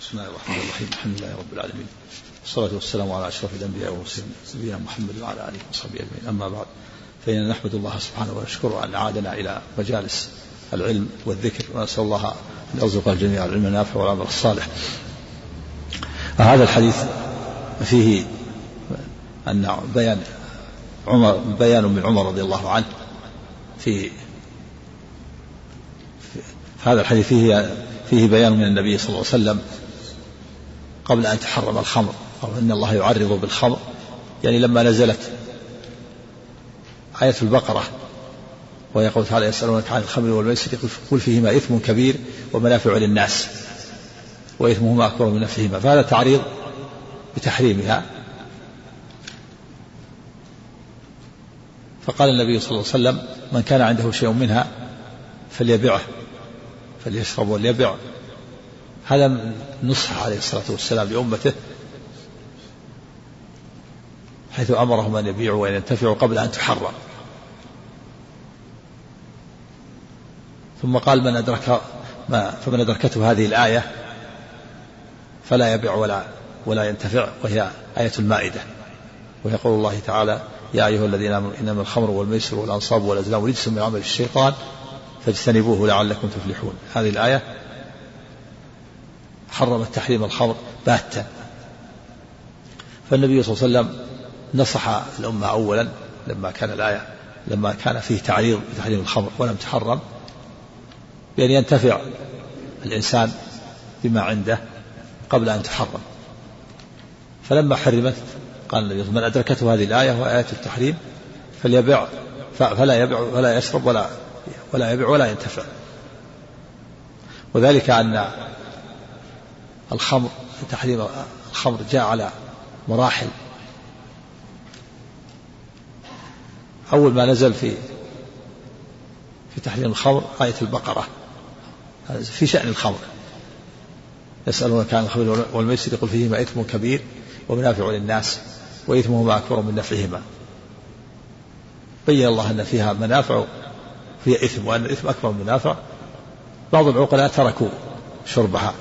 بسم الله الرحمن الرحيم. الحمد لله رب العالمين. والصلاة والسلام على أشرف الأنبياء والمرسلين نبينا محمد وعلى آله وصحبه أجمعين. أما بعد فإننا نحمد الله سبحانه ونشكره أن أعادنا إلى مجالس العلم والذكر ونسأل الله أن يرزق الجميع العلم النافع والعمل الصالح. هذا الحديث فيه أن بيان عمر بيان من عمر رضي الله عنه في, في هذا الحديث فيه فيه بيان من النبي صلى الله عليه وسلم قبل أن تحرم الخمر أو إن الله يعرض بالخمر. يعني لما نزلت آية البقرة ويقول تعالى يسألونك عن الخمر والميسر قل فيهما إثم كبير ومنافع للناس وإثمهما أكبر من نفعهما فهذا تعريض بتحريمها. فقال النبي صلى الله عليه وسلم من كان عنده شيء منها فليبعه فليشرب وليبع هذا نصح عليه الصلاة والسلام لأمته حيث أمرهم أن يبيعوا وأن ينتفعوا قبل أن تحرم. ثم قال من أدرك ما فمن أدركته هذه الآية فلا يبيع ولا ولا ينتفع وهي آية المائدة. ويقول الله تعالى يا أيها الذين آمنوا إنما الخمر والميسر والأنصاب والأزلام رجس من عمل الشيطان فاجتنبوه لعلكم تفلحون. هذه الآية حرمت تحريم الخمر باتا. فالنبي صلى الله عليه وسلم نصح الأمة أولا لما كان الآية لما كان فيه تعريض بتحريم الخمر ولم تحرم بأن ينتفع الإنسان بما عنده قبل أن تحرم. فلما حرمت قال النبي من أدركته هذه الآية وآية التحريم فليبع فلا يبع ولا يشرب ولا ولا يبع ولا ينتفع. وذلك أن الخمر تحريم الخمر جاء على مراحل. أول ما نزل في في تحريم الخمر آية البقرة. في شأن الخمر. يسألونك عن الخمر والميسر يقول فيهما إثم كبير ومنافع للناس. وإثمهما أكبر من نفعهما. بين الله أن فيها منافع فيها إثم وأن الإثم أكبر من منافع. بعض العقلاء تركوا شربها.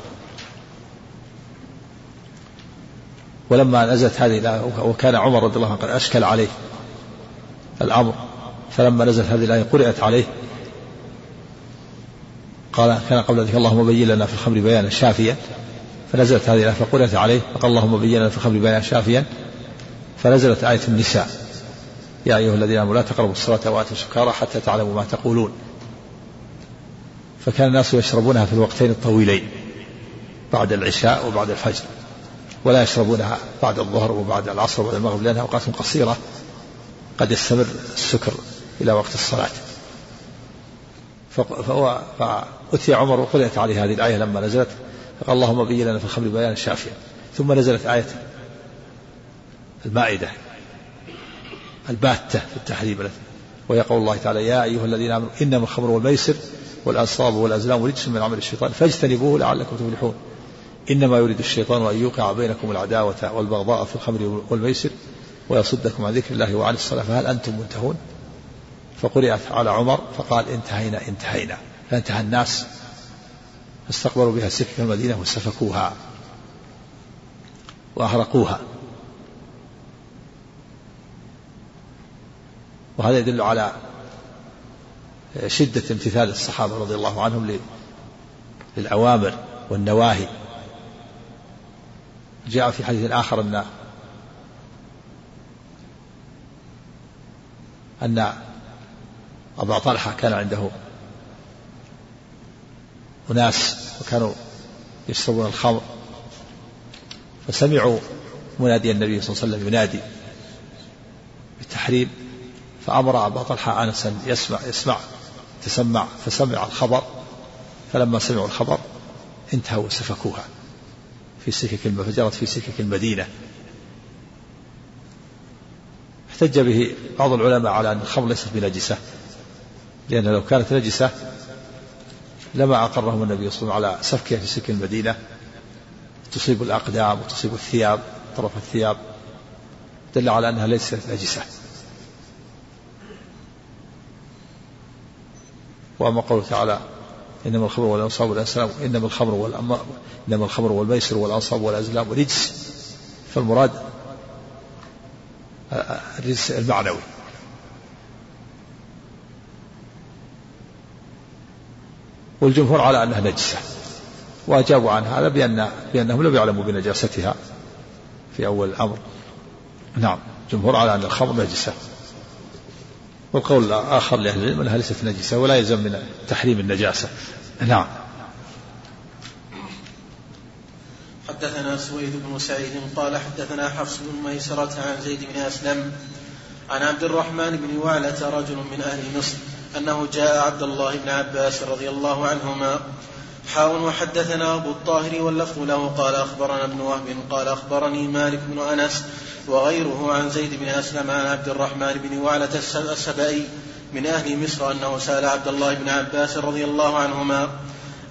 ولما نزلت هذه الآية وكان عمر رضي الله عنه قد أشكل عليه الأمر. فلما نزلت هذه الآية قرأت عليه. قال كان قبل ذلك اللهم بين لنا في الخمر بيانا شافيا. فنزلت هذه الآية فقرأت عليه. فقال اللهم بين لنا في الخمر بيانا شافيا. فنزلت آية النساء. يا أيها الذين آمنوا لا تقربوا الصلاة وآتوا سكارى حتى تعلموا ما تقولون. فكان الناس يشربونها في الوقتين الطويلين بعد العشاء وبعد الفجر ولا يشربونها بعد الظهر وبعد العصر وبعد المغرب لأنها أوقات قصيرة. قد يستمر السكر إلى وقت الصلاة. فهو فأتي عمر وقرأت عليه هذه الآية لما نزلت. اللهم بين لنا في الخمر بيانا شافيا. ثم نزلت آية المائدة الباتة في التحريم وهي قول الله تعالى يا أيها الذين آمنوا إنما الخمر والميسر والأنصاب والأزلام رجس من عمل الشيطان فاجتنبوه لعلكم تفلحون. إنما يريد الشيطان أن يوقع بينكم العداوة والبغضاء في الخمر والميسر ويصدكم عن ذكر الله وعن الصلاة فهل أنتم منتهون؟ فقرأت على عمر فقال انتهينا انتهينا. فانتهى الناس فاستقبلوا بها سكك المدينة وسفكوها وأهرقوها وهذا يدل على شدة امتثال الصحابة رضي الله عنهم للأوامر والنواهي. جاء في حديث آخر أن أن أبا طلحة كان عنده أناس وكانوا يشربون الخمر فسمعوا منادي النبي صلى الله عليه وسلم ينادي بالتحريم فأمر أبا طلحة أنسا يسمع يسمع تسمع فسمع الخبر. فلما سمعوا الخبر انتهوا وسفكوها في سكك فجرت في سكك المدينة. احتج به بعض العلماء على أن الخمر ليست بنجسة لأن لو كانت نجسة لما أقرهم النبي صلى الله عليه وسلم على سفكها في سكك المدينة. تصيب الأقدام وتصيب الثياب طرف الثياب دل على أنها ليست نجسة. وأما قوله تعالى إنما الخمر والأنصاب والأزلام إنما الخمر إنما الخمر والميسر والأنصاب والأزلام رجس فالمراد الرجس المعنوي. والجمهور على أنها نجسة. وأجابوا عن هذا بأن بأنهم لم يعلموا بنجاستها في أول الأمر. نعم جمهور على أن الخمر نجسة. والقول الآخر لأهل العلم أنها ليست نجسة ولا يلزم من تحريم النجاسة. نعم. حدثنا سويد بن سعيد قال حدثنا حفص بن ميسرة عن زيد بن أسلم عن عبد الرحمن بن وعلة رجل من أهل مصر أنه جاء عبد الله بن عباس رضي الله عنهما حاول وحدثنا أبو الطاهر واللفظ له قال أخبرنا ابن وهب قال أخبرني مالك بن أنس وغيره عن زيد بن أسلم عن عبد الرحمن بن وعلة السبئي من أهل مصر أنه سأل عبد الله بن عباس رضي الله عنهما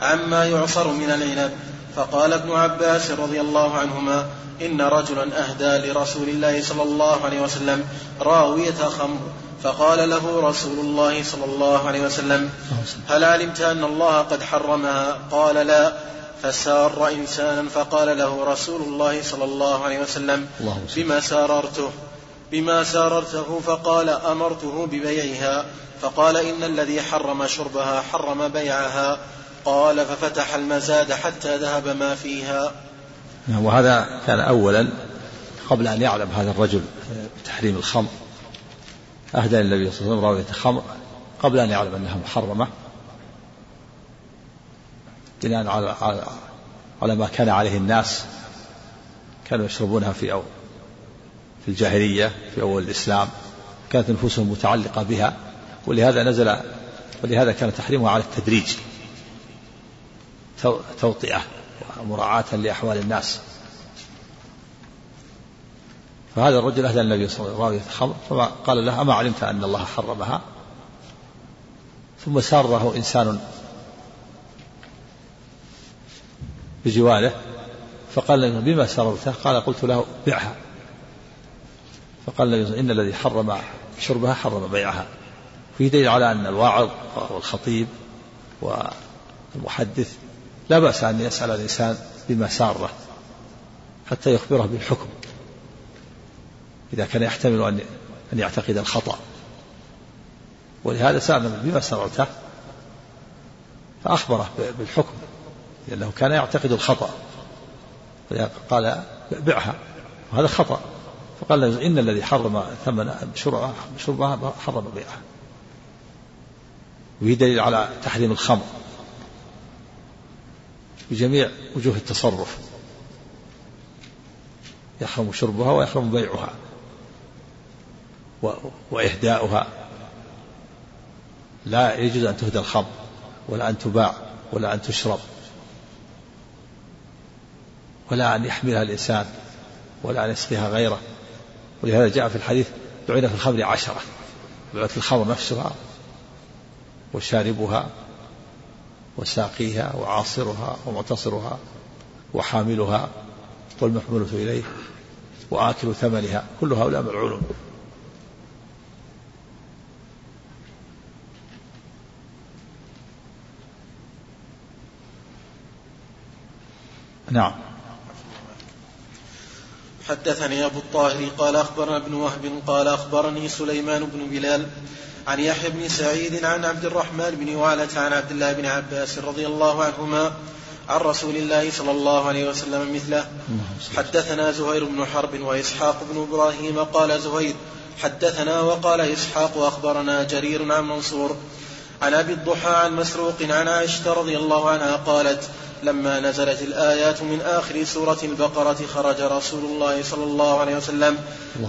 عما يعصر من العنب فقال ابن عباس رضي الله عنهما إن رجلا أهدى لرسول الله صلى الله عليه وسلم راوية خمر. فقال له رسول الله صلى الله عليه وسلم هل علمت أن الله قد حرمها قال لا فسار إنسانا فقال له رسول الله صلى الله عليه وسلم بما ساررته؟ بما ساررته فقال أمرته ببيعها فقال إن الذي حرم شربها حرم بيعها قال ففتح المزاد حتى ذهب ما فيها. وهذا كان أولا قبل أن يعلم هذا الرجل بتحريم الخمر. أهدى النبي صلى الله عليه وسلم راوية خمر قبل أن يعلم أنها محرمة. بناء على على ما كان عليه الناس كانوا يشربونها في أول في الجاهلية في أول الإسلام. كانت نفوسهم متعلقة بها. ولهذا نزل ولهذا كان تحريمها على التدريج توطئة ومراعاة لأحوال الناس. فهذا الرجل أهدى النبي صلى الله عليه وسلم. خمر فقال له أما علمت أن الله حرمها؟ ثم ساره إنسان بجواره فقال له بما سررته قال قلت له بعها فقال النبي إن الذي حرم شربها حرم بيعها. فيه دليل على أن الواعظ والخطيب والمحدث لا بأس أن يسأل الإنسان بما ساره حتى يخبره بالحكم. إذا كان يحتمل أن أن يعتقد الخطأ. ولهذا سألنا بما سررته فأخبره بالحكم لأنه كان يعتقد الخطأ. قال بعها وهذا خطأ. فقال له إن الذي حرم ثمن شربها حرم بيعها وهي دليل على تحريم الخمر. بجميع وجوه التصرف. يحرم شربها ويحرم بيعها. وإهداؤها. لا يجوز أن تهدى الخمر ولا أن تباع ولا أن تشرب ولا أن يحملها الإنسان ولا أن يسقيها غيره. ولهذا جاء في الحديث لعن في الخمر عشرة. لعنت الخمر نفسها وشاربها وساقيها وعاصرها ومعتصرها وحاملها والمحمولة إليه وآكل ثمنها. كل هؤلاء ملعونون نعم. حدثني أبو الطاهر قال أخبرنا ابن وهب قال أخبرني سليمان بن بلال عن يحيى بن سعيد عن عبد الرحمن بن وعلة عن عبد الله بن عباس رضي الله عنهما عن رسول الله صلى الله عليه وسلم مثله. حدثنا زهير بن حرب وإسحاق بن إبراهيم قال زهير حدثنا وقال إسحاق أخبرنا جرير عن منصور عن أبي الضحى عن مسروق عن عائشة رضي الله عنها قالت لما نزلت الآيات من آخر سورة البقرة خرج رسول الله صلى الله عليه وسلم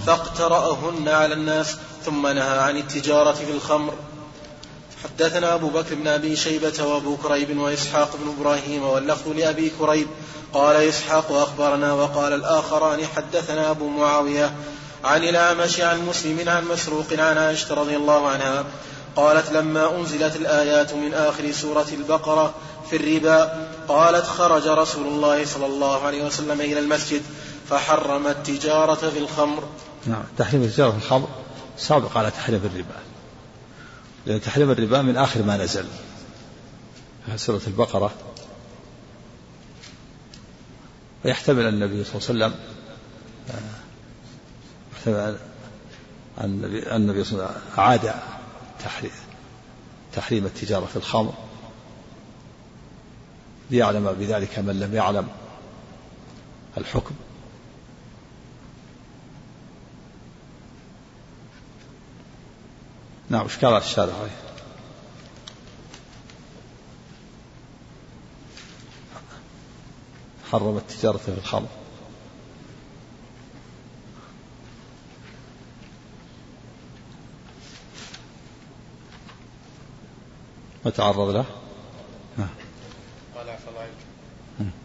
فاقترأهن على الناس ثم نهى عن التجارة في الخمر. حدثنا أبو بكر بن أبي شيبة وأبو كريب وإسحاق بن إبراهيم واللفظ لأبي كريب. قال إسحاق أخبرنا وقال الآخران حدثنا أبو معاوية عن الأعمش عن مسلم عن مسروق عن عائشة رضي الله عنها قالت لما أنزلت الآيات من آخر سورة البقرة في الربا قالت خرج رسول الله صلى الله عليه وسلم إلى المسجد فحرم التجارة في الخمر. نعم تحريم التجارة في الخمر سابق على تحريم الربا. لأن تحريم الربا من آخر ما نزل. سورة البقرة. ويحتمل النبي صلى الله عليه وسلم يحتمل أن النبي صلى الله عليه وسلم أعاد تحريم التجارة في الخمر. ليعلم بذلك من لم يعلم الحكم. نعم إيش قال الشارع عليه حرم التجارة في الخمر. ما تعرض له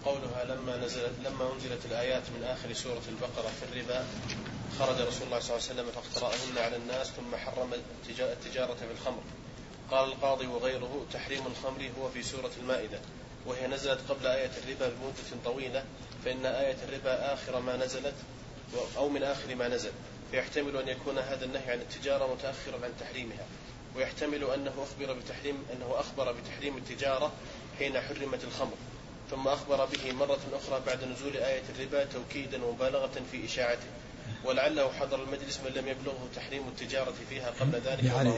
قولها لما نزلت لما أنزلت الآيات من آخر سورة البقرة في الربا خرج رسول الله صلى الله عليه وسلم فاقترأهن على الناس ثم حرم التجارة بالخمر. قال القاضي وغيره تحريم الخمر هو في سورة المائدة. وهي نزلت قبل آية الربا بمدة طويلة فإن آية الربا آخر ما نزلت أو من آخر ما نزل. فيحتمل أن يكون هذا النهي عن التجارة متأخرا عن تحريمها. ويحتمل أنه أخبر بتحريم أنه أخبر بتحريم التجارة حين حرمت الخمر. ثم أخبر به مرة أخرى بعد نزول آية الربا توكيدا ومبالغة في إشاعته. ولعله حضر المجلس من لم يبلغه تحريم التجارة فيها قبل ذلك يعني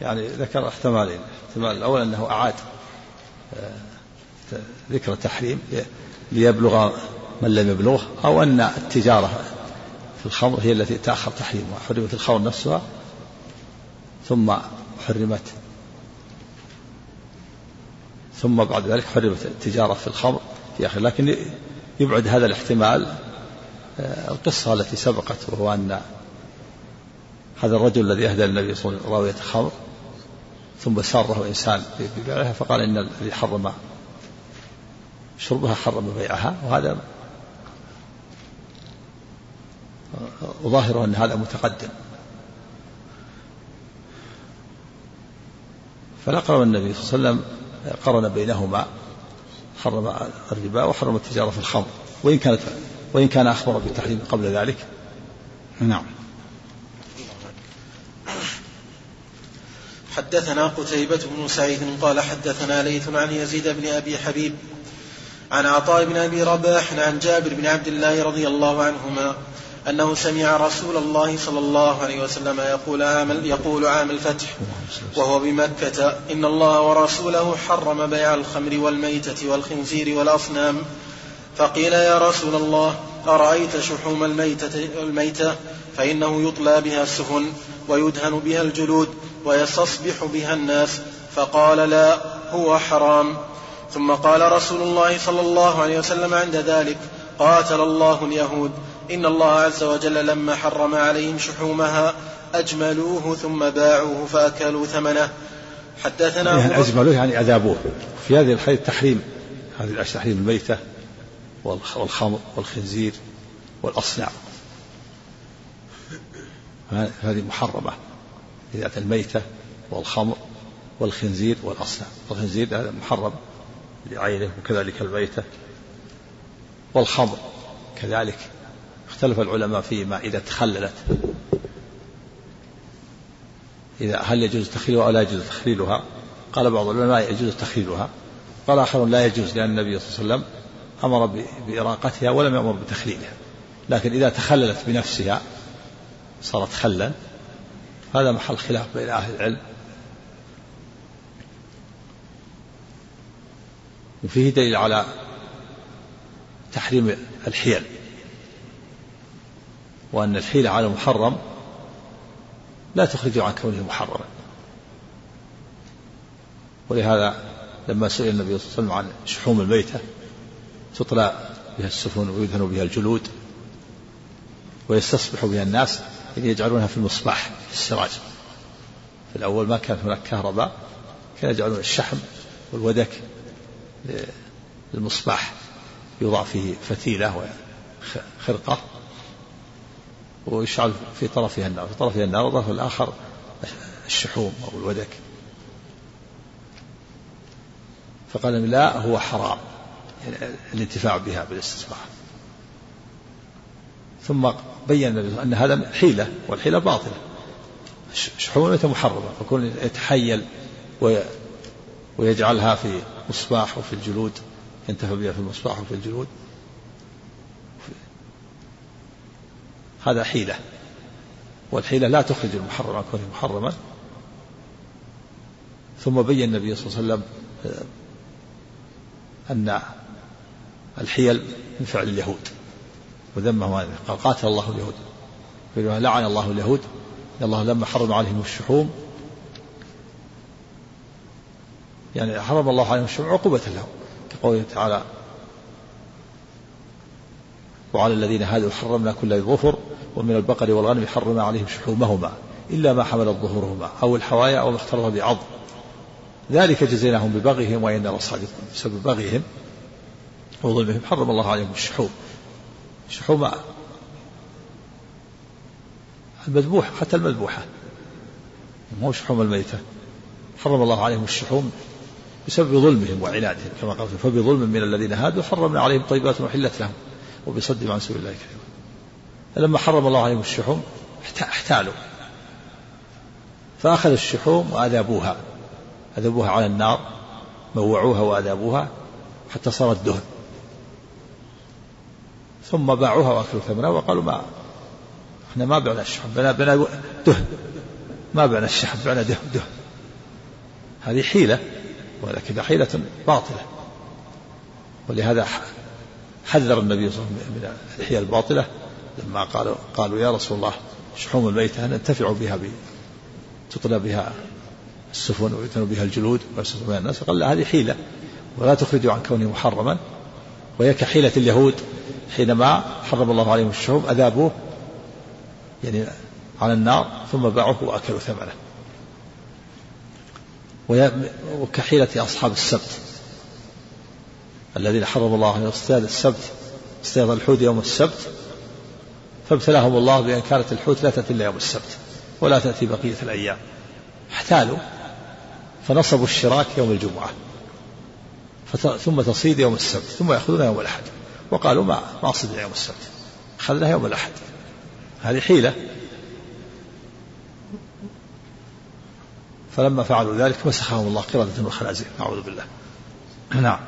يعني ذكر احتمالين. الاحتمال الأول أنه أعاد آه، ذكر التحريم ليبلغ من لم يبلغه أو أن التجارة في الخمر هي التي تأخر تحريمها حرمت الخمر نفسها ثم حرمت ثم بعد ذلك حرمت التجارة في الخمر في آخر. لكن يبعد هذا الاحتمال آه، القصة التي سبقت وهو أن هذا الرجل الذي أهدى للنبي صلى الله عليه وسلم راوية خمر ثم ساره إنسان ببيعها فقال إن الذي حرم شربها حرم بيعها. وهذا وظاهره أن هذا متقدم. فنقل النبي صلى الله عليه وسلم قرن بينهما حرم الربا وحرم التجارة في الخمر. وإن كانت وإن كان أخبر بالتحريم قبل ذلك. نعم. حدثنا قتيبة بن سعيد قال حدثنا ليث عن يزيد بن أبي حبيب عن عطاء بن أبي رباح عن جابر بن عبد الله رضي الله عنهما أنه سمع رسول الله صلى الله عليه وسلم يقول عام, يقول عام الفتح وهو بمكة. إن الله ورسوله حرم بيع الخمر والميتة والخنزير والأصنام. فقيل يا رسول الله أرأيت شحوم الميتة, الميتة؟ فإنه يطلى بها السفن ويدهن بها الجلود ويستصبح بها الناس. فقال لا هو حرام. ثم قال رسول الله صلى الله عليه وسلم عند ذلك قاتل الله اليهود. إن الله عز وجل لما حرم عليهم شحومها أجملوه ثم باعوه فأكلوا ثمنه. حدثنا يعني أجملوه يعني أذابوه. في هذه الحديث تحريم هذه الأشياء تحريم الميتة والخمر والخنزير والأصنام هذه محرمة. إذا الميتة والخمر والخنزير والأصنام والخنزير هذا محرم لعينه وكذلك الميتة. والخمر كذلك. اختلف العلماء فيما إذا تخللت. إذا هل يجوز تخليلها أو لا يجوز تخليلها؟ قال بعض العلماء يجوز تخليلها. قال آخر لا يجوز لأن النبي صلى الله عليه وسلم أمر بإراقتها ولم يأمر بتخليلها. لكن إذا تخللت بنفسها صارت خلا هذا محل خلاف بين أهل العلم. وفيه دليل على تحريم الحيل. وأن الحيلة على المحرم لا تخرج عن كونه محرما. ولهذا لما سئل النبي صلى الله عليه وسلم عن شحوم الميتة تطلى بها السفن ويدهن بها الجلود ويستصبح بها الناس يجعلونها في المصباح في السراج. في الأول ما كان هناك كهرباء كانوا يجعلون الشحم والودك للمصباح يوضع فيه فتيلة وخرقة ويشعل في طرفها النار في طرفها النار والطرف الآخر الشحوم أو الودك. فقال لا هو حرام. يعني الانتفاع بها بالاستصباح. ثم بين أن هذا حيلة والحيلة باطلة. شحوم محرمة فكون يتحيل ويجعلها في مصباح وفي الجلود ينتفع بها في المصباح وفي الجلود. هذا حيلة. والحيلة لا تخرج المحرم عن كونه محرما. ثم بين النبي صلى الله عليه وسلم آه، أن الحيل من فعل اليهود. وذمهم قال قاتل الله اليهود. لعن الله اليهود. إن الله لما حرم عليهم الشحوم. يعني حرم الله عليهم الشحوم عقوبة لهم. كقوله تعالى وعلى الذين هادوا حرمنا كل ذي ظفر ومن البقر والغنم حرمنا عليهم شحومهما إلا ما حملت ظهورهما أو الحوايا أو ما اختلط بعظم ذلك جزيناهم ببغيهم وإنا لصادقون بسبب بغيهم وظلمهم. حرم الله عليهم الشحوم. الشحوم المذبوح حتى المذبوحة. مو شحوم الميتة. حرم الله عليهم الشحوم بسبب ظلمهم وعنادهم كما قال فبظلم من الذين هادوا حرمنا عليهم طيبات وحلت لهم. وبصدهم عن سبيل الله كريما لما حرم الله عليهم الشحوم احتالوا. فأخذوا الشحوم وأذابوها. أذبوها على النار موعوها وأذابوها حتى صارت دهن ثم باعوها وأكلوا ثمنها وقالوا ما إحنا ما بعنا الشحم بنا بنا دهن. ما بعنا الشحم بعنا دهن دهن. هذه حيلة ولكن حيلة باطلة. ولهذا حذر النبي صلى الله عليه وسلم من الحيل الباطلة لما قالوا قالوا يا رسول الله شحوم الميتة ننتفع بها تطلى بها السفن ويتنوا بها الجلود ويسر بها الناس. قال لا هذه حيلة ولا تخرج عن كونه محرما. وهي كحيلة اليهود حينما حرم الله عليهم الشحوم أذابوه يعني على النار ثم باعوه وأكلوا ثمنه. وكحيلة أصحاب السبت. الذين حرم الله عليهم اصطياد السبت اصطياد الحوت يوم السبت فابتلاهم الله بأن كانت الحوت لا تأتي إلا يوم السبت ولا تأتي بقية الأيام. احتالوا فنصبوا الشراك يوم الجمعة ثم تصيد يوم السبت ثم يأخذون يوم الأحد وقالوا ما ما صدنا يوم السبت أخذناها يوم الأحد. هذه حيلة. فلما فعلوا ذلك مسخهم الله قردة وخنازير نعوذ بالله. نعم.